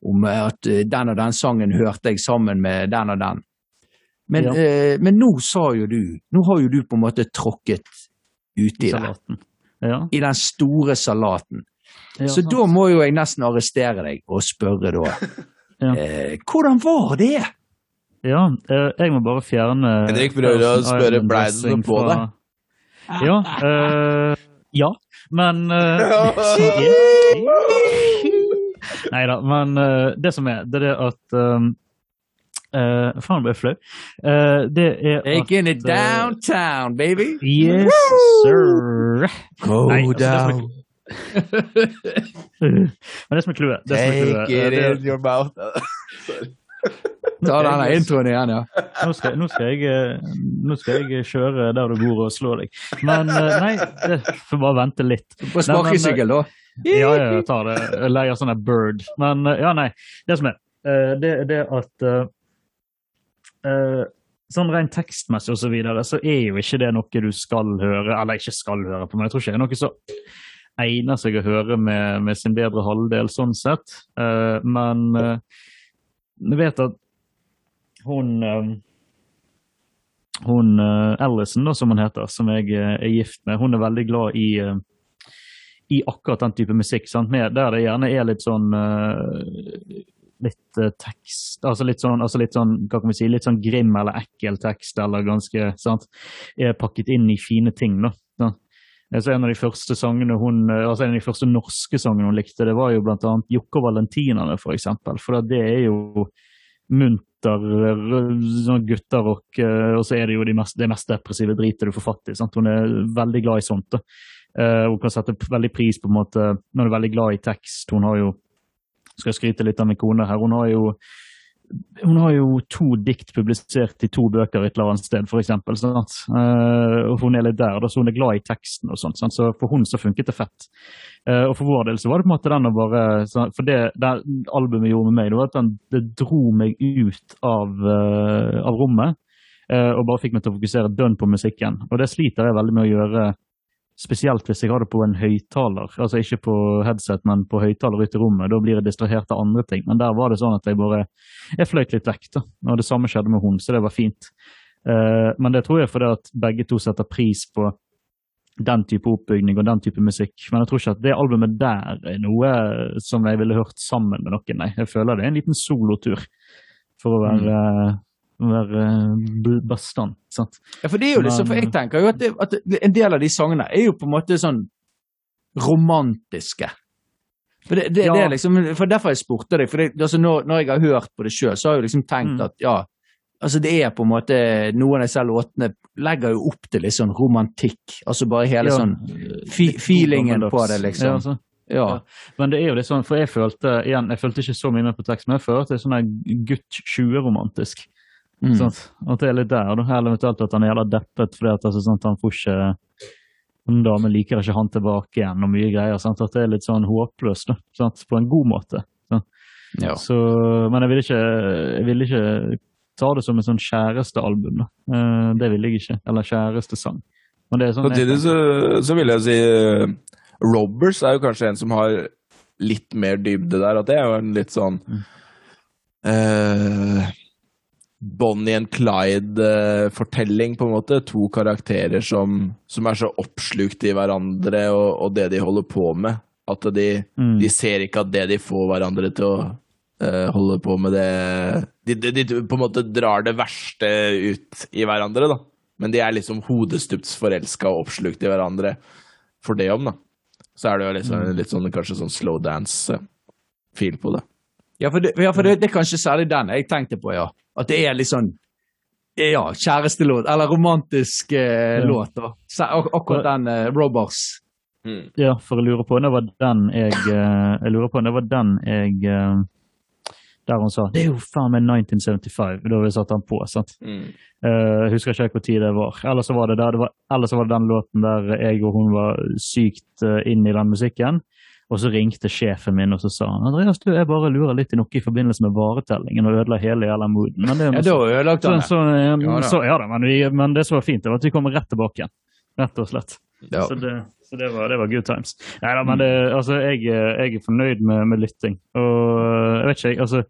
om at eh, den og den sangen hørte jeg sammen med den og den. Men, Ja. eh, men nå sa jo du Nå har jo du på en måte tråkket uti det. Salaten. Ja. I den store salaten. ja Så da må jo jeg nesten arrestere deg og spørre da. Ja. eh, hvordan var det? Ja, eh, jeg må bare fjerne Henrik prøver å spørre Island ble det noe på deg? Ja. eh, ja, men Nei da, men uh, det som er, det er at um, Uh, Faen, ble jeg flau. Uh, det er Taking at, it downtown, baby! Yes, sir. Go Nei, altså, down. Men det som er clouet Take it in your mouth. Ta denne introen igjen, ja. Nå skal, nå, skal jeg, eh, nå skal jeg kjøre der du bor og slå deg. Men eh, nei, får bare vente litt. På sparkesykkel, da. Ja, ja, jeg tar det. Jeg legger sånn bird. Men eh, ja, nei. Det som er, eh, det er det at eh, eh, Sånn rent tekstmessig og så videre, så er jo ikke det noe du skal høre, eller ikke skal høre på, men jeg tror ikke det er noe som egner seg å høre med, med sin bedre halvdel, sånn sett. Eh, men uh, jeg vet at hun eh, hun eh, Allison, som hun heter, som jeg eh, er gift med, hun er veldig glad i eh, i akkurat den type musikk? Med, der det gjerne er litt sånn Litt tekst altså litt, sånn, altså litt sånn hva kan vi si, litt sånn grim eller ekkel tekst, eller ganske sant, er pakket inn i fine ting. da. sant? Så En av de første sangene hun, altså en av de første norske sangene hun likte, det var jo blant annet Jokke og Valentinerne, for eksempel. For det er jo munter sånn gutterock, eh, og så er det jo det mest, det mest depressive dritet du får fatt i. sant? Hun er veldig glad i sånt. da. Eh, hun kan sette veldig pris på en måte, hun er veldig glad i tekst. Hun har jo skal jeg skryte litt av min kone her. Hun har jo hun har jo to dikt publisert i to bøker et eller annet sted, for eksempel. Eh, hun er litt der, da, så hun er glad i teksten og sånt. Sant? Så for hun så funket det fett. Uh, og for vår del så var det på en måte den å bare For det, det albumet gjorde med meg, det var at den, det dro meg ut av, uh, av rommet. Uh, og bare fikk meg til å fokusere dønn på musikken. Og det sliter jeg veldig med å gjøre Spesielt hvis jeg har det på en høyttaler, altså ikke på headset, men på høyttaler ute i rommet. Da blir jeg distrahert av andre ting. Men der var det sånn at jeg bare jeg fløyt litt vekk. da. Og det samme skjedde med hun, så det var fint. Uh, men det tror jeg fordi at begge to setter pris på den type oppbygning og den type musikk. Men jeg tror ikke at det albumet der er noe som jeg ville hørt sammen med noen, nei. Jeg føler det er en liten solotur for å være, være b- bastant. sant? Ja, for det er jo liksom, for jeg tenker jo at, det, at en del av de sangene er jo på en måte sånn romantiske. For, det, det, Ja. det er liksom, for derfor jeg spurte deg. For det, altså når, når jeg har hørt på det sjøl, så har jeg liksom tenkt Mm. at ja, altså det er på en måte Noen av disse låtene legger jo opp til litt sånn romantikk. Altså bare hele Ja. sånn fi, feelingen på det, Ja, liksom. altså. Ja. Men det er jo litt sånn, for jeg følte igjen, jeg følte ikke så mye med på tekst, men jeg følte det er sånn gutt 20-romantisk. Mm. At det er litt der, da. Eller eventuelt at han er jævla deppet fordi at altså, sant, han får ikke en damen liker ikke han tilbake igjen og mye greier. Sant? At det er litt sånn håpløst? På en god måte. Ja. Så, men jeg ville ikke, vil ikke ta det som en sånn kjærestealbum. Eh, det ville jeg ikke. Eller kjærestesang. Men det er sånn Samtidig så, så vil jeg si eh, Robbers er jo kanskje en som har litt mer dybde der. At det er jo en litt sånn eh, Bonnie and Clyde-fortelling, på en måte. To karakterer som, som er så oppslukt i hverandre og, og det de holder på med. At de, Mm. de ser ikke at det de får hverandre til å uh, holde på med det de, de, de på en måte drar det verste ut i hverandre, da. Men de er liksom hodestups forelska og oppslukt i hverandre for det om, da. Så er det jo liksom, litt sånn, kanskje sånn slow dance-feel på det. Ja, for, det, ja, for det, det er kanskje særlig den jeg tenkte på, ja. At det er litt sånn ja, kjærestelåt, eller romantisk eh, Ja. låt. da. Ak akkurat den eh, Robbers. Ja, for jeg lurer på om det var den jeg eh, Jeg lurer på om det var den jeg eh, Der hun sa 'Det er jo faen meg 1975', da vi satte han på. sant? Mm. Eh, husker ikke hvor tid det var. Eller så var det, der, det var, eller så var det den låten der jeg og hun var sykt uh, inn i den musikken. Og så ringte sjefen min og så sa han, Andreas, du, jeg bare lurer litt i noe i forbindelse med varetellingen og ødela hele jævla mooden. Men det, Ja, da ødelagte så, han det. så, eh, Ja da. så, ja da, men, vi, men det som var fint, det var at vi kom rett tilbake igjen. Rett og slett. Ja. Så, det, så det, var, det var good times. Nei da, men det, altså, jeg, jeg er fornøyd med, med lytting. Og jeg vet ikke, jeg, altså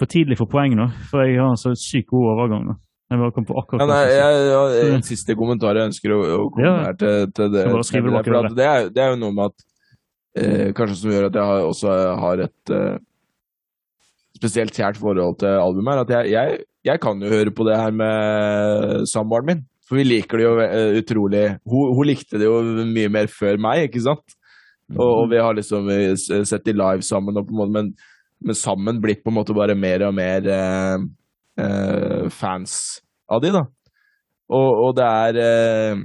For tidlig for poeng nå, for jeg har en så sykt god overgang nå. Jeg bare kom på akkurat Ja, nei, jeg jeg, en siste kommentar jeg ønsker å, å komme Ja. her til, til det. Det, er, det er jo noe med at eh, Kanskje som gjør at jeg også har et eh, spesielt kjært forhold til albumet, er at jeg, jeg, jeg kan jo høre på det her med samboeren min. For vi liker det jo eh, utrolig hun, hun likte det jo mye mer før meg, ikke sant? Og, og vi har liksom eh, sett de live sammen, måte, men, men sammen blitt på en måte bare mer og mer eh, eh, fans av de, da. Og, og det er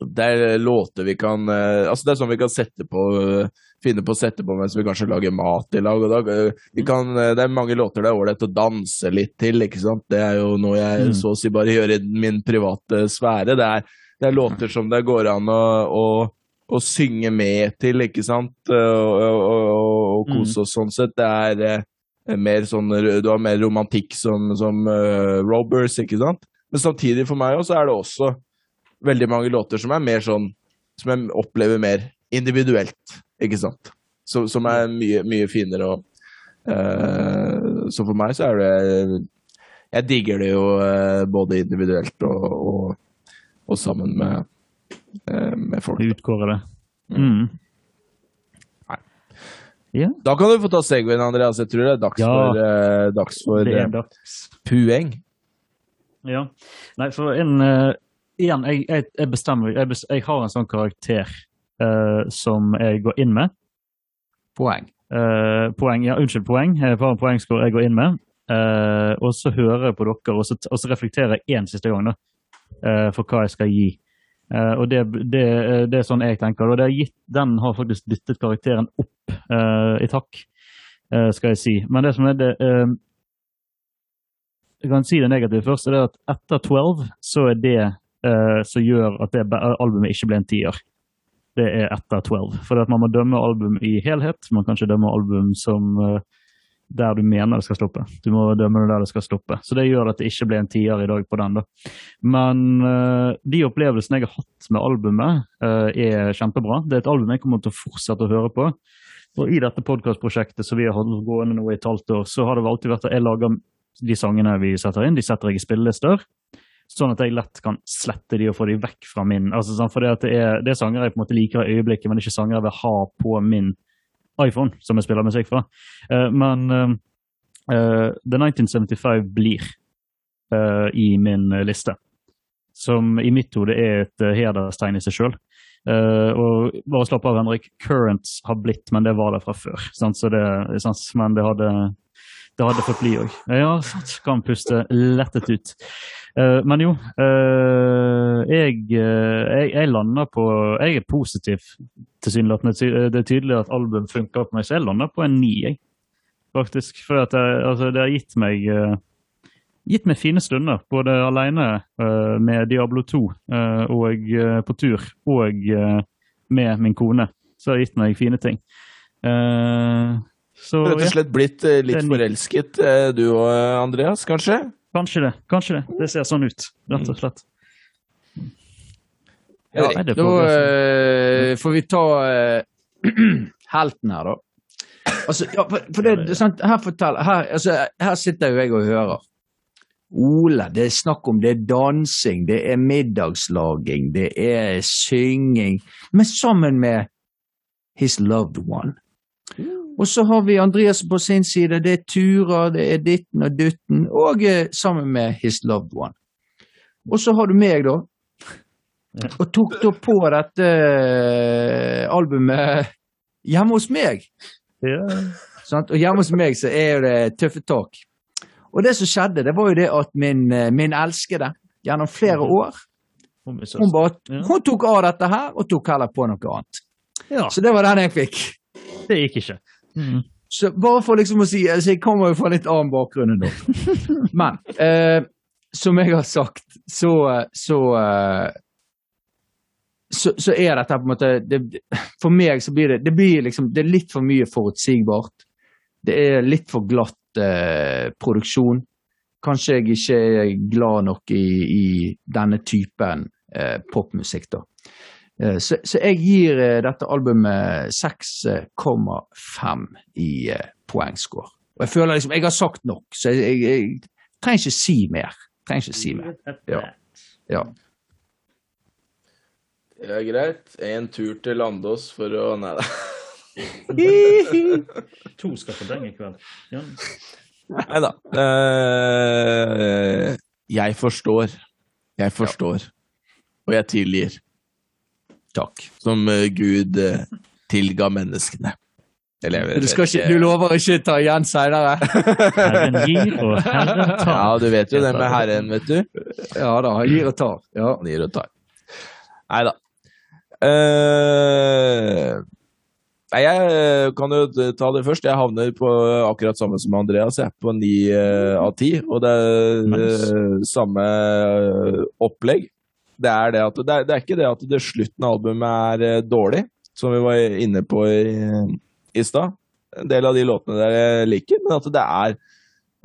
det er låter vi kan eh, Altså, det er sånn vi kan sette på eh, finne på å sette på mens vi kanskje lager mat i lag. Og da, eh, vi kan, eh, det er mange låter det er ålreit å danse litt til, ikke sant. Det er jo noe jeg Mm. så å si bare gjør i min private sfære. Det er, det er låter som det går an å, å, å synge med til, ikke sant. Og, og, og, og kose oss sånn sett. Det er eh, mer sånn Du har mer romantikk som, som uh, Robbers, ikke sant. Men samtidig for meg også er det også veldig mange låter som er mer sånn Som jeg opplever mer individuelt, ikke sant. Så, som er mye, mye finere og uh, Så for meg så er det Jeg digger det jo uh, både individuelt og, og, og sammen med, uh, med folk. Utkåre det. Mm. Ja, Da kan du få ta Segwayen, Andreas. Jeg tror det er dags Ja. for, eh, dags for eh, dags. pueng. Ja. Nei, for en eh, Igjen, jeg, jeg, jeg bestemmer jeg, bes, jeg har en sånn karakter uh, som jeg går inn med. Poeng. Uh, poeng, ja, unnskyld, poeng. Jeg har en poengscore jeg går inn med. Uh, og så hører jeg på dere, og så, og så reflekterer jeg én siste gang da, for hva jeg skal gi. Og det, det, det er sånn jeg tenker. Og gitt, den har faktisk dyttet karakteren opp i takk, skal jeg si. Men det som er det Jeg kan si det negative først. er at Etter 12 så er det eh, som gjør at det albumet ikke ble en tier det er etter 12. For man må dømme album i helhet. Man kan ikke dømme album som uh, der du mener det skal stoppe. Du må dømme det der det skal stoppe. Så det gjør at det ikke ble en tier i dag på den. da. Men uh, de opplevelsene jeg har hatt med albumet, er kjempebra. Det er et album jeg kommer til å fortsette å høre på. Og i dette podkastprosjektet som vi har hatt gående nå i et halvt år, så har det alltid vært at jeg lager de sangene vi setter inn, de setter jeg i spillelister. Sånn at jeg lett kan slette de og få de vekk fra min altså, sånn, For det, det, er, det er sanger jeg på en måte liker i øyeblikket, men det er ikke sanger jeg vil ha på min iPhone, som jeg spiller musikk fra. Uh, men uh, uh, The 1975 blir eh, i min eh, liste. Som i mitt hode er et uh, hederstegn i seg sjøl. og bare slapp av, Henrik. Currents har blitt, men det var det fra før. Sant? Det, sant? Men det hadde, det hadde fått bli òg. Ja, sant. Kan puste lettet ut. Eh, men jo, eh, jeg, eh, jeg, jeg lander på Jeg er positiv, tilsynelatende. Det er tydelig at album funker på meg, så jeg lander på en ni, jeg. Faktisk. For jeg, altså, det har gitt meg gitt meg fine stunder, både alene uh, med Diablo 2 uh, og uh, på tur, og med min kone. Så det har gitt meg fine ting. Så Rett og slett blitt eh, litt er forelsket, eh, du og eh, Andreas, kanskje? kanskje det. Kanskje det. Det ser sånn ut, rett og slett. Ja, Nei, da får vi eh, får vi ta eh, helten her, da. Altså, ja, for, for det, det sant, her, fortell, her, altså, her sitter jo jeg og hører. Ole, det er snakk om det er dansing, det er middagslaging, det er synging. Men sammen med his loved one. Og så har vi Andreas på sin side, det er turer, det er ditten og dutten, og eh, sammen med his loved one. Og så har du meg, da, og tok da på dette eh, albumet hjemme hos meg. Ja. Sånn, Og hjemme hos meg så er det tøffe tak. Og det som skjedde, det var jo det at min, eh, min elskede gjennom flere år, vi så- hun, bare, hun tok av dette her og tok heller på noe annet. Ja, Så det var den jeg fikk. det gikk ikke. Mm. Så bare for liksom å si altså Jeg kommer jo fra litt annen bakgrunn enn dere. Men eh, som jeg har sagt, så, så, eh, så, så er dette på en måte det, For meg så blir det det blir liksom, det er litt for mye forutsigbart. Det er litt for glatt eh, produksjon. Kanskje jeg ikke er glad nok i, i denne typen eh, popmusikk, da. Eh, Så, så jeg gir eh, dette albumet 6,5 i eh, poengscore. Og jeg føler liksom Jeg har sagt nok, så jeg, jeg, jeg trenger ikke si mer. Trenger ikke si mer. Ja. ja. Det er greit. En tur til Landås for å Nei da. To skal på den i kveld. Ja. Nei da. Uh, jeg forstår. Jeg forstår. Og jeg tilgir. Takk. Som eh, Gud eh, tilga menneskene. Eller jeg vet Du, skal ikke, du lover ikke ta igjen seinere? Herren gir, og Herren tar. Ja, du vet jo det med Herren, vet du. Ja da, han gir og tar. Ja. Han gir og tar. Nei da. Uh, nei, jeg kan jo ta det først. Jeg havner på akkurat samme som Andreas, jeg. På ni uh, av ti. Og det er eh, samme opplegg. Det er, det, at, det, er, det er ikke det at det slutten av albumet er eh, dårlig, som vi var inne på i, i stad. En del av de låtene der jeg liker, men at det er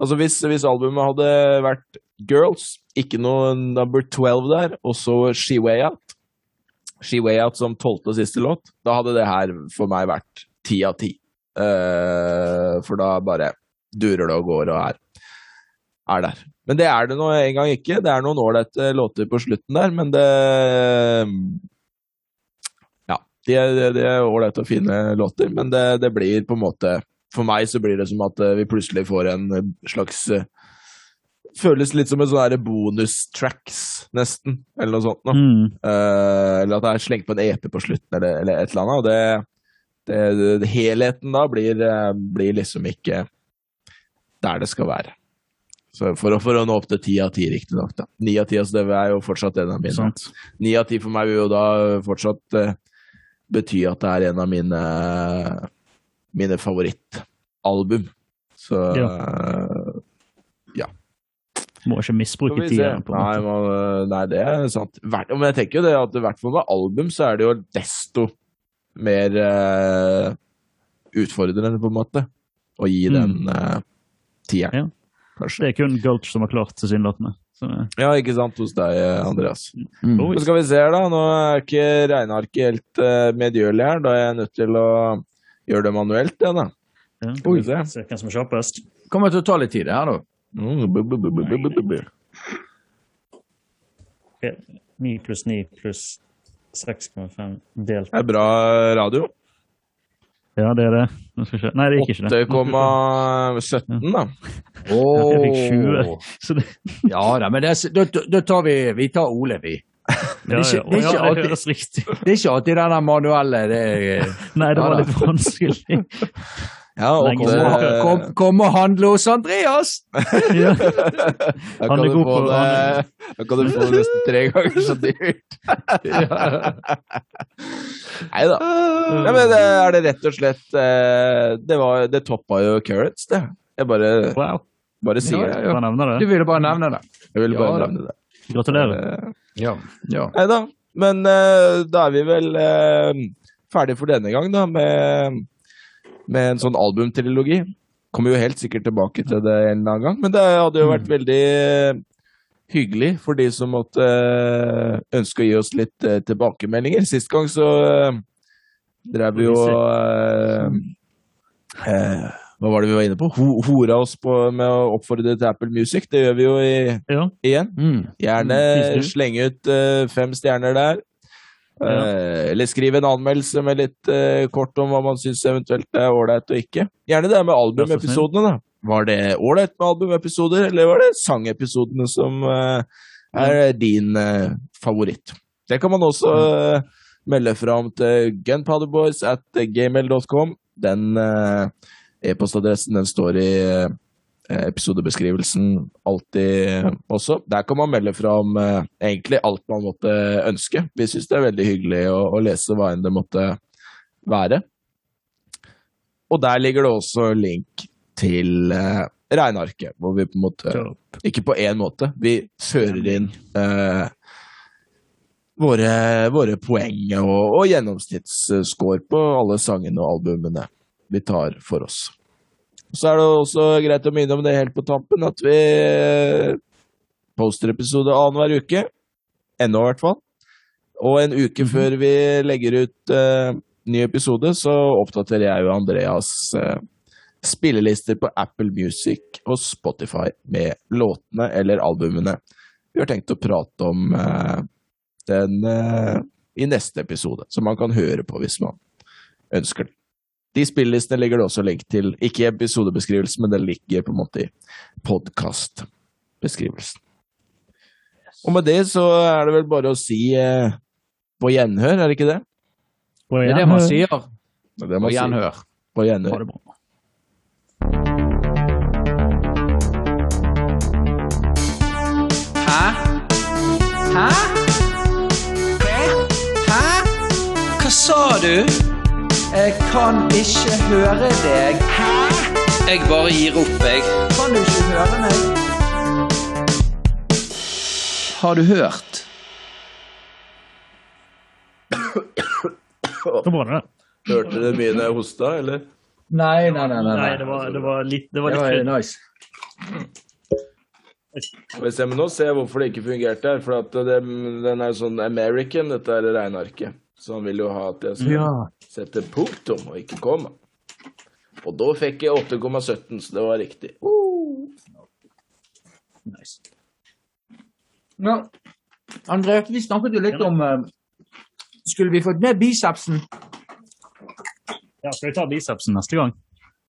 Altså hvis, hvis albumet hadde vært Girls, ikke noe number 12 der, og så She Way Out She Way Out som tolvte og siste låt, da hadde det her for meg vært ti av ti. Eh, for da bare durer det og går og er, er der. Men det er det nå en gang ikke. Det er noen ålreite låter på slutten der, men det Ja. De er, ålreite og fine låter, men det, det blir på en måte For meg så blir det som at eh, vi plutselig får en slags eh, Føles litt som en sånn bonus-tracks, nesten, eller noe sånt. noe. Mm. Uh, eller at det er slengt på en EP på slutten, eller, eller et eller annet. Og det, det, det, helheten da blir, eh, blir liksom ikke der det skal være. Så for, å, for å nå opp til ti av ti, riktignok. Ni av ti altså det er jo fortsatt en av mine. Ni av ti for meg vil jo da fortsatt uh, bety at det er en av mine, mine favorittalbum. Så ja Må ikke misbruke tida. på en Nei, måte. man, nei, det er sant. Hvert- Men jeg tenker jo det at i hvert fall med album så er det jo desto mer eh, utfordrende, på en måte, å gi Mm. den eh, tieren, Ja. Kanskje. Det er kun Gulch som har klart tilsynelatende. Ja, ikke sant, hos deg, Andreas. Mm. Oi. Så skal vi se her, da. Nå er ikke regnearket helt uh, medgjørlig her. Da er jeg nødt til å gjøre det manuelt, jeg, da. ja. Vi se. Se hvem som er kjappest. Kommer til å ta litt tid, det her, da. Mm, bu, bu, bu, bu, bu, bu, bu. Ok, 9 pluss 9 pluss 6,5 delt Det er bra radio. Ja, det er det. Nå skal. Nei, det gikk ikke det. 8,17, da. Jeg fikk 20. Det, Ja da, men det, er- da, tar vi Vi tar Ole, vi. Det er ikke- ja. det er ikke alltid- det er ikke alltid den manuelle det Nei, det var litt vanskelig. Ja, og kom, det- kom, kom og handle hos Andreas! Ja. Han er god på- det, da kan du få det nesten tre ganger så dyrt. Nei da. Ja, men det er det rett og slett eh, Det, var, det toppa jo Carrots, det. Jeg bare, Wow. bare sier Ja, det. ja. Nevne Du ville bare nevne det. Jeg ville bare Ja, nevne det. Gratulerer. Eh, Ja. ja. Nei da. Men eh, da er vi vel ferdige ferdig for denne gang, da, med, med en sånn albumtrilogi. Kommer jo helt sikkert tilbake til det en eller annen gang, men det hadde jo vært veldig hyggelig for de som måtte eh, ønske å gi oss litt eh, tilbakemeldinger. Sist gang så drev vi jo eh, eh, Hva var det vi var inne på? Ho hora oss på med å oppfordre til Apple Music. Det gjør vi jo i, Ja. igjen. Mm. Gjerne Mm, slenge ut eh, fem stjerner der. Eh, eller skriv en anmeldelse med litt eh, kort om hva man syns eventuelt er ålreit og ikke. Gjerne det med albumepisodene, da. Var det ålreit med albumepisoder, eller var det sangepisodene som eh, er din favoritt? Det kan man også melde om til gunpowderboys at gmail.com. Den e-postadressen den står i episodebeskrivelsen alltid også. Der kan man melde fra om eh, egentlig alt man måtte ønske. Vi syns det er veldig hyggelig å, å lese hva enn det måtte være. og der ligger det også link til eh, regnearket, hvor vi på en måte Ikke på én måte. Vi fører inn eh, våre, våre poeng og, og gjennomsnittsscore på alle sangene og albumene vi tar for oss. Så er det også greit å minne om det helt på tampen, at vi poster episode annenhver uke. Ennå, i hvert fall. Og en uke før vi legger ut uh, ny episode, så oppdaterer jeg jo Andreas uh, spillelister på Apple Music og Spotify med låtene eller albumene vi har tenkt å prate om uh, den eh, i neste episode, som man kan høre på hvis man ønsker det. De spillelistene ligger det også link til, ikke i episodebeskrivelsen, men det ligger på en måte i podkastbeskrivelsen. Og med det så er det vel bare å si eh, på gjenhør, er det ikke det? Og Det er det man sier. Det det man sier. gjenhør. På Ha gjenhør. det bra. Hæ? Hæ? Hæ? Hva sa du? Jeg kan ikke høre deg. Jeg bare gir opp, jeg. Kan du ikke høre meg? Har du hørt? Det var det. Hørte dere mye når jeg hosta, eller? Nei, nei, nei. nei, Nei, det var, det var litt, det var Det var nice. Hvis jeg, men nå ser jeg hvorfor det ikke fungerte her. For at det, den er sånn American, dette er regnearket. Så han ville jo ha at jeg skulle Ja. sette punktum og ikke komma. Og da fikk jeg 8,17, så det var riktig. nice. Ja. André, vi snakket jo litt om uh, Skulle vi fått ned bicepsen? Ja, skal vi ta bicepsen neste gang?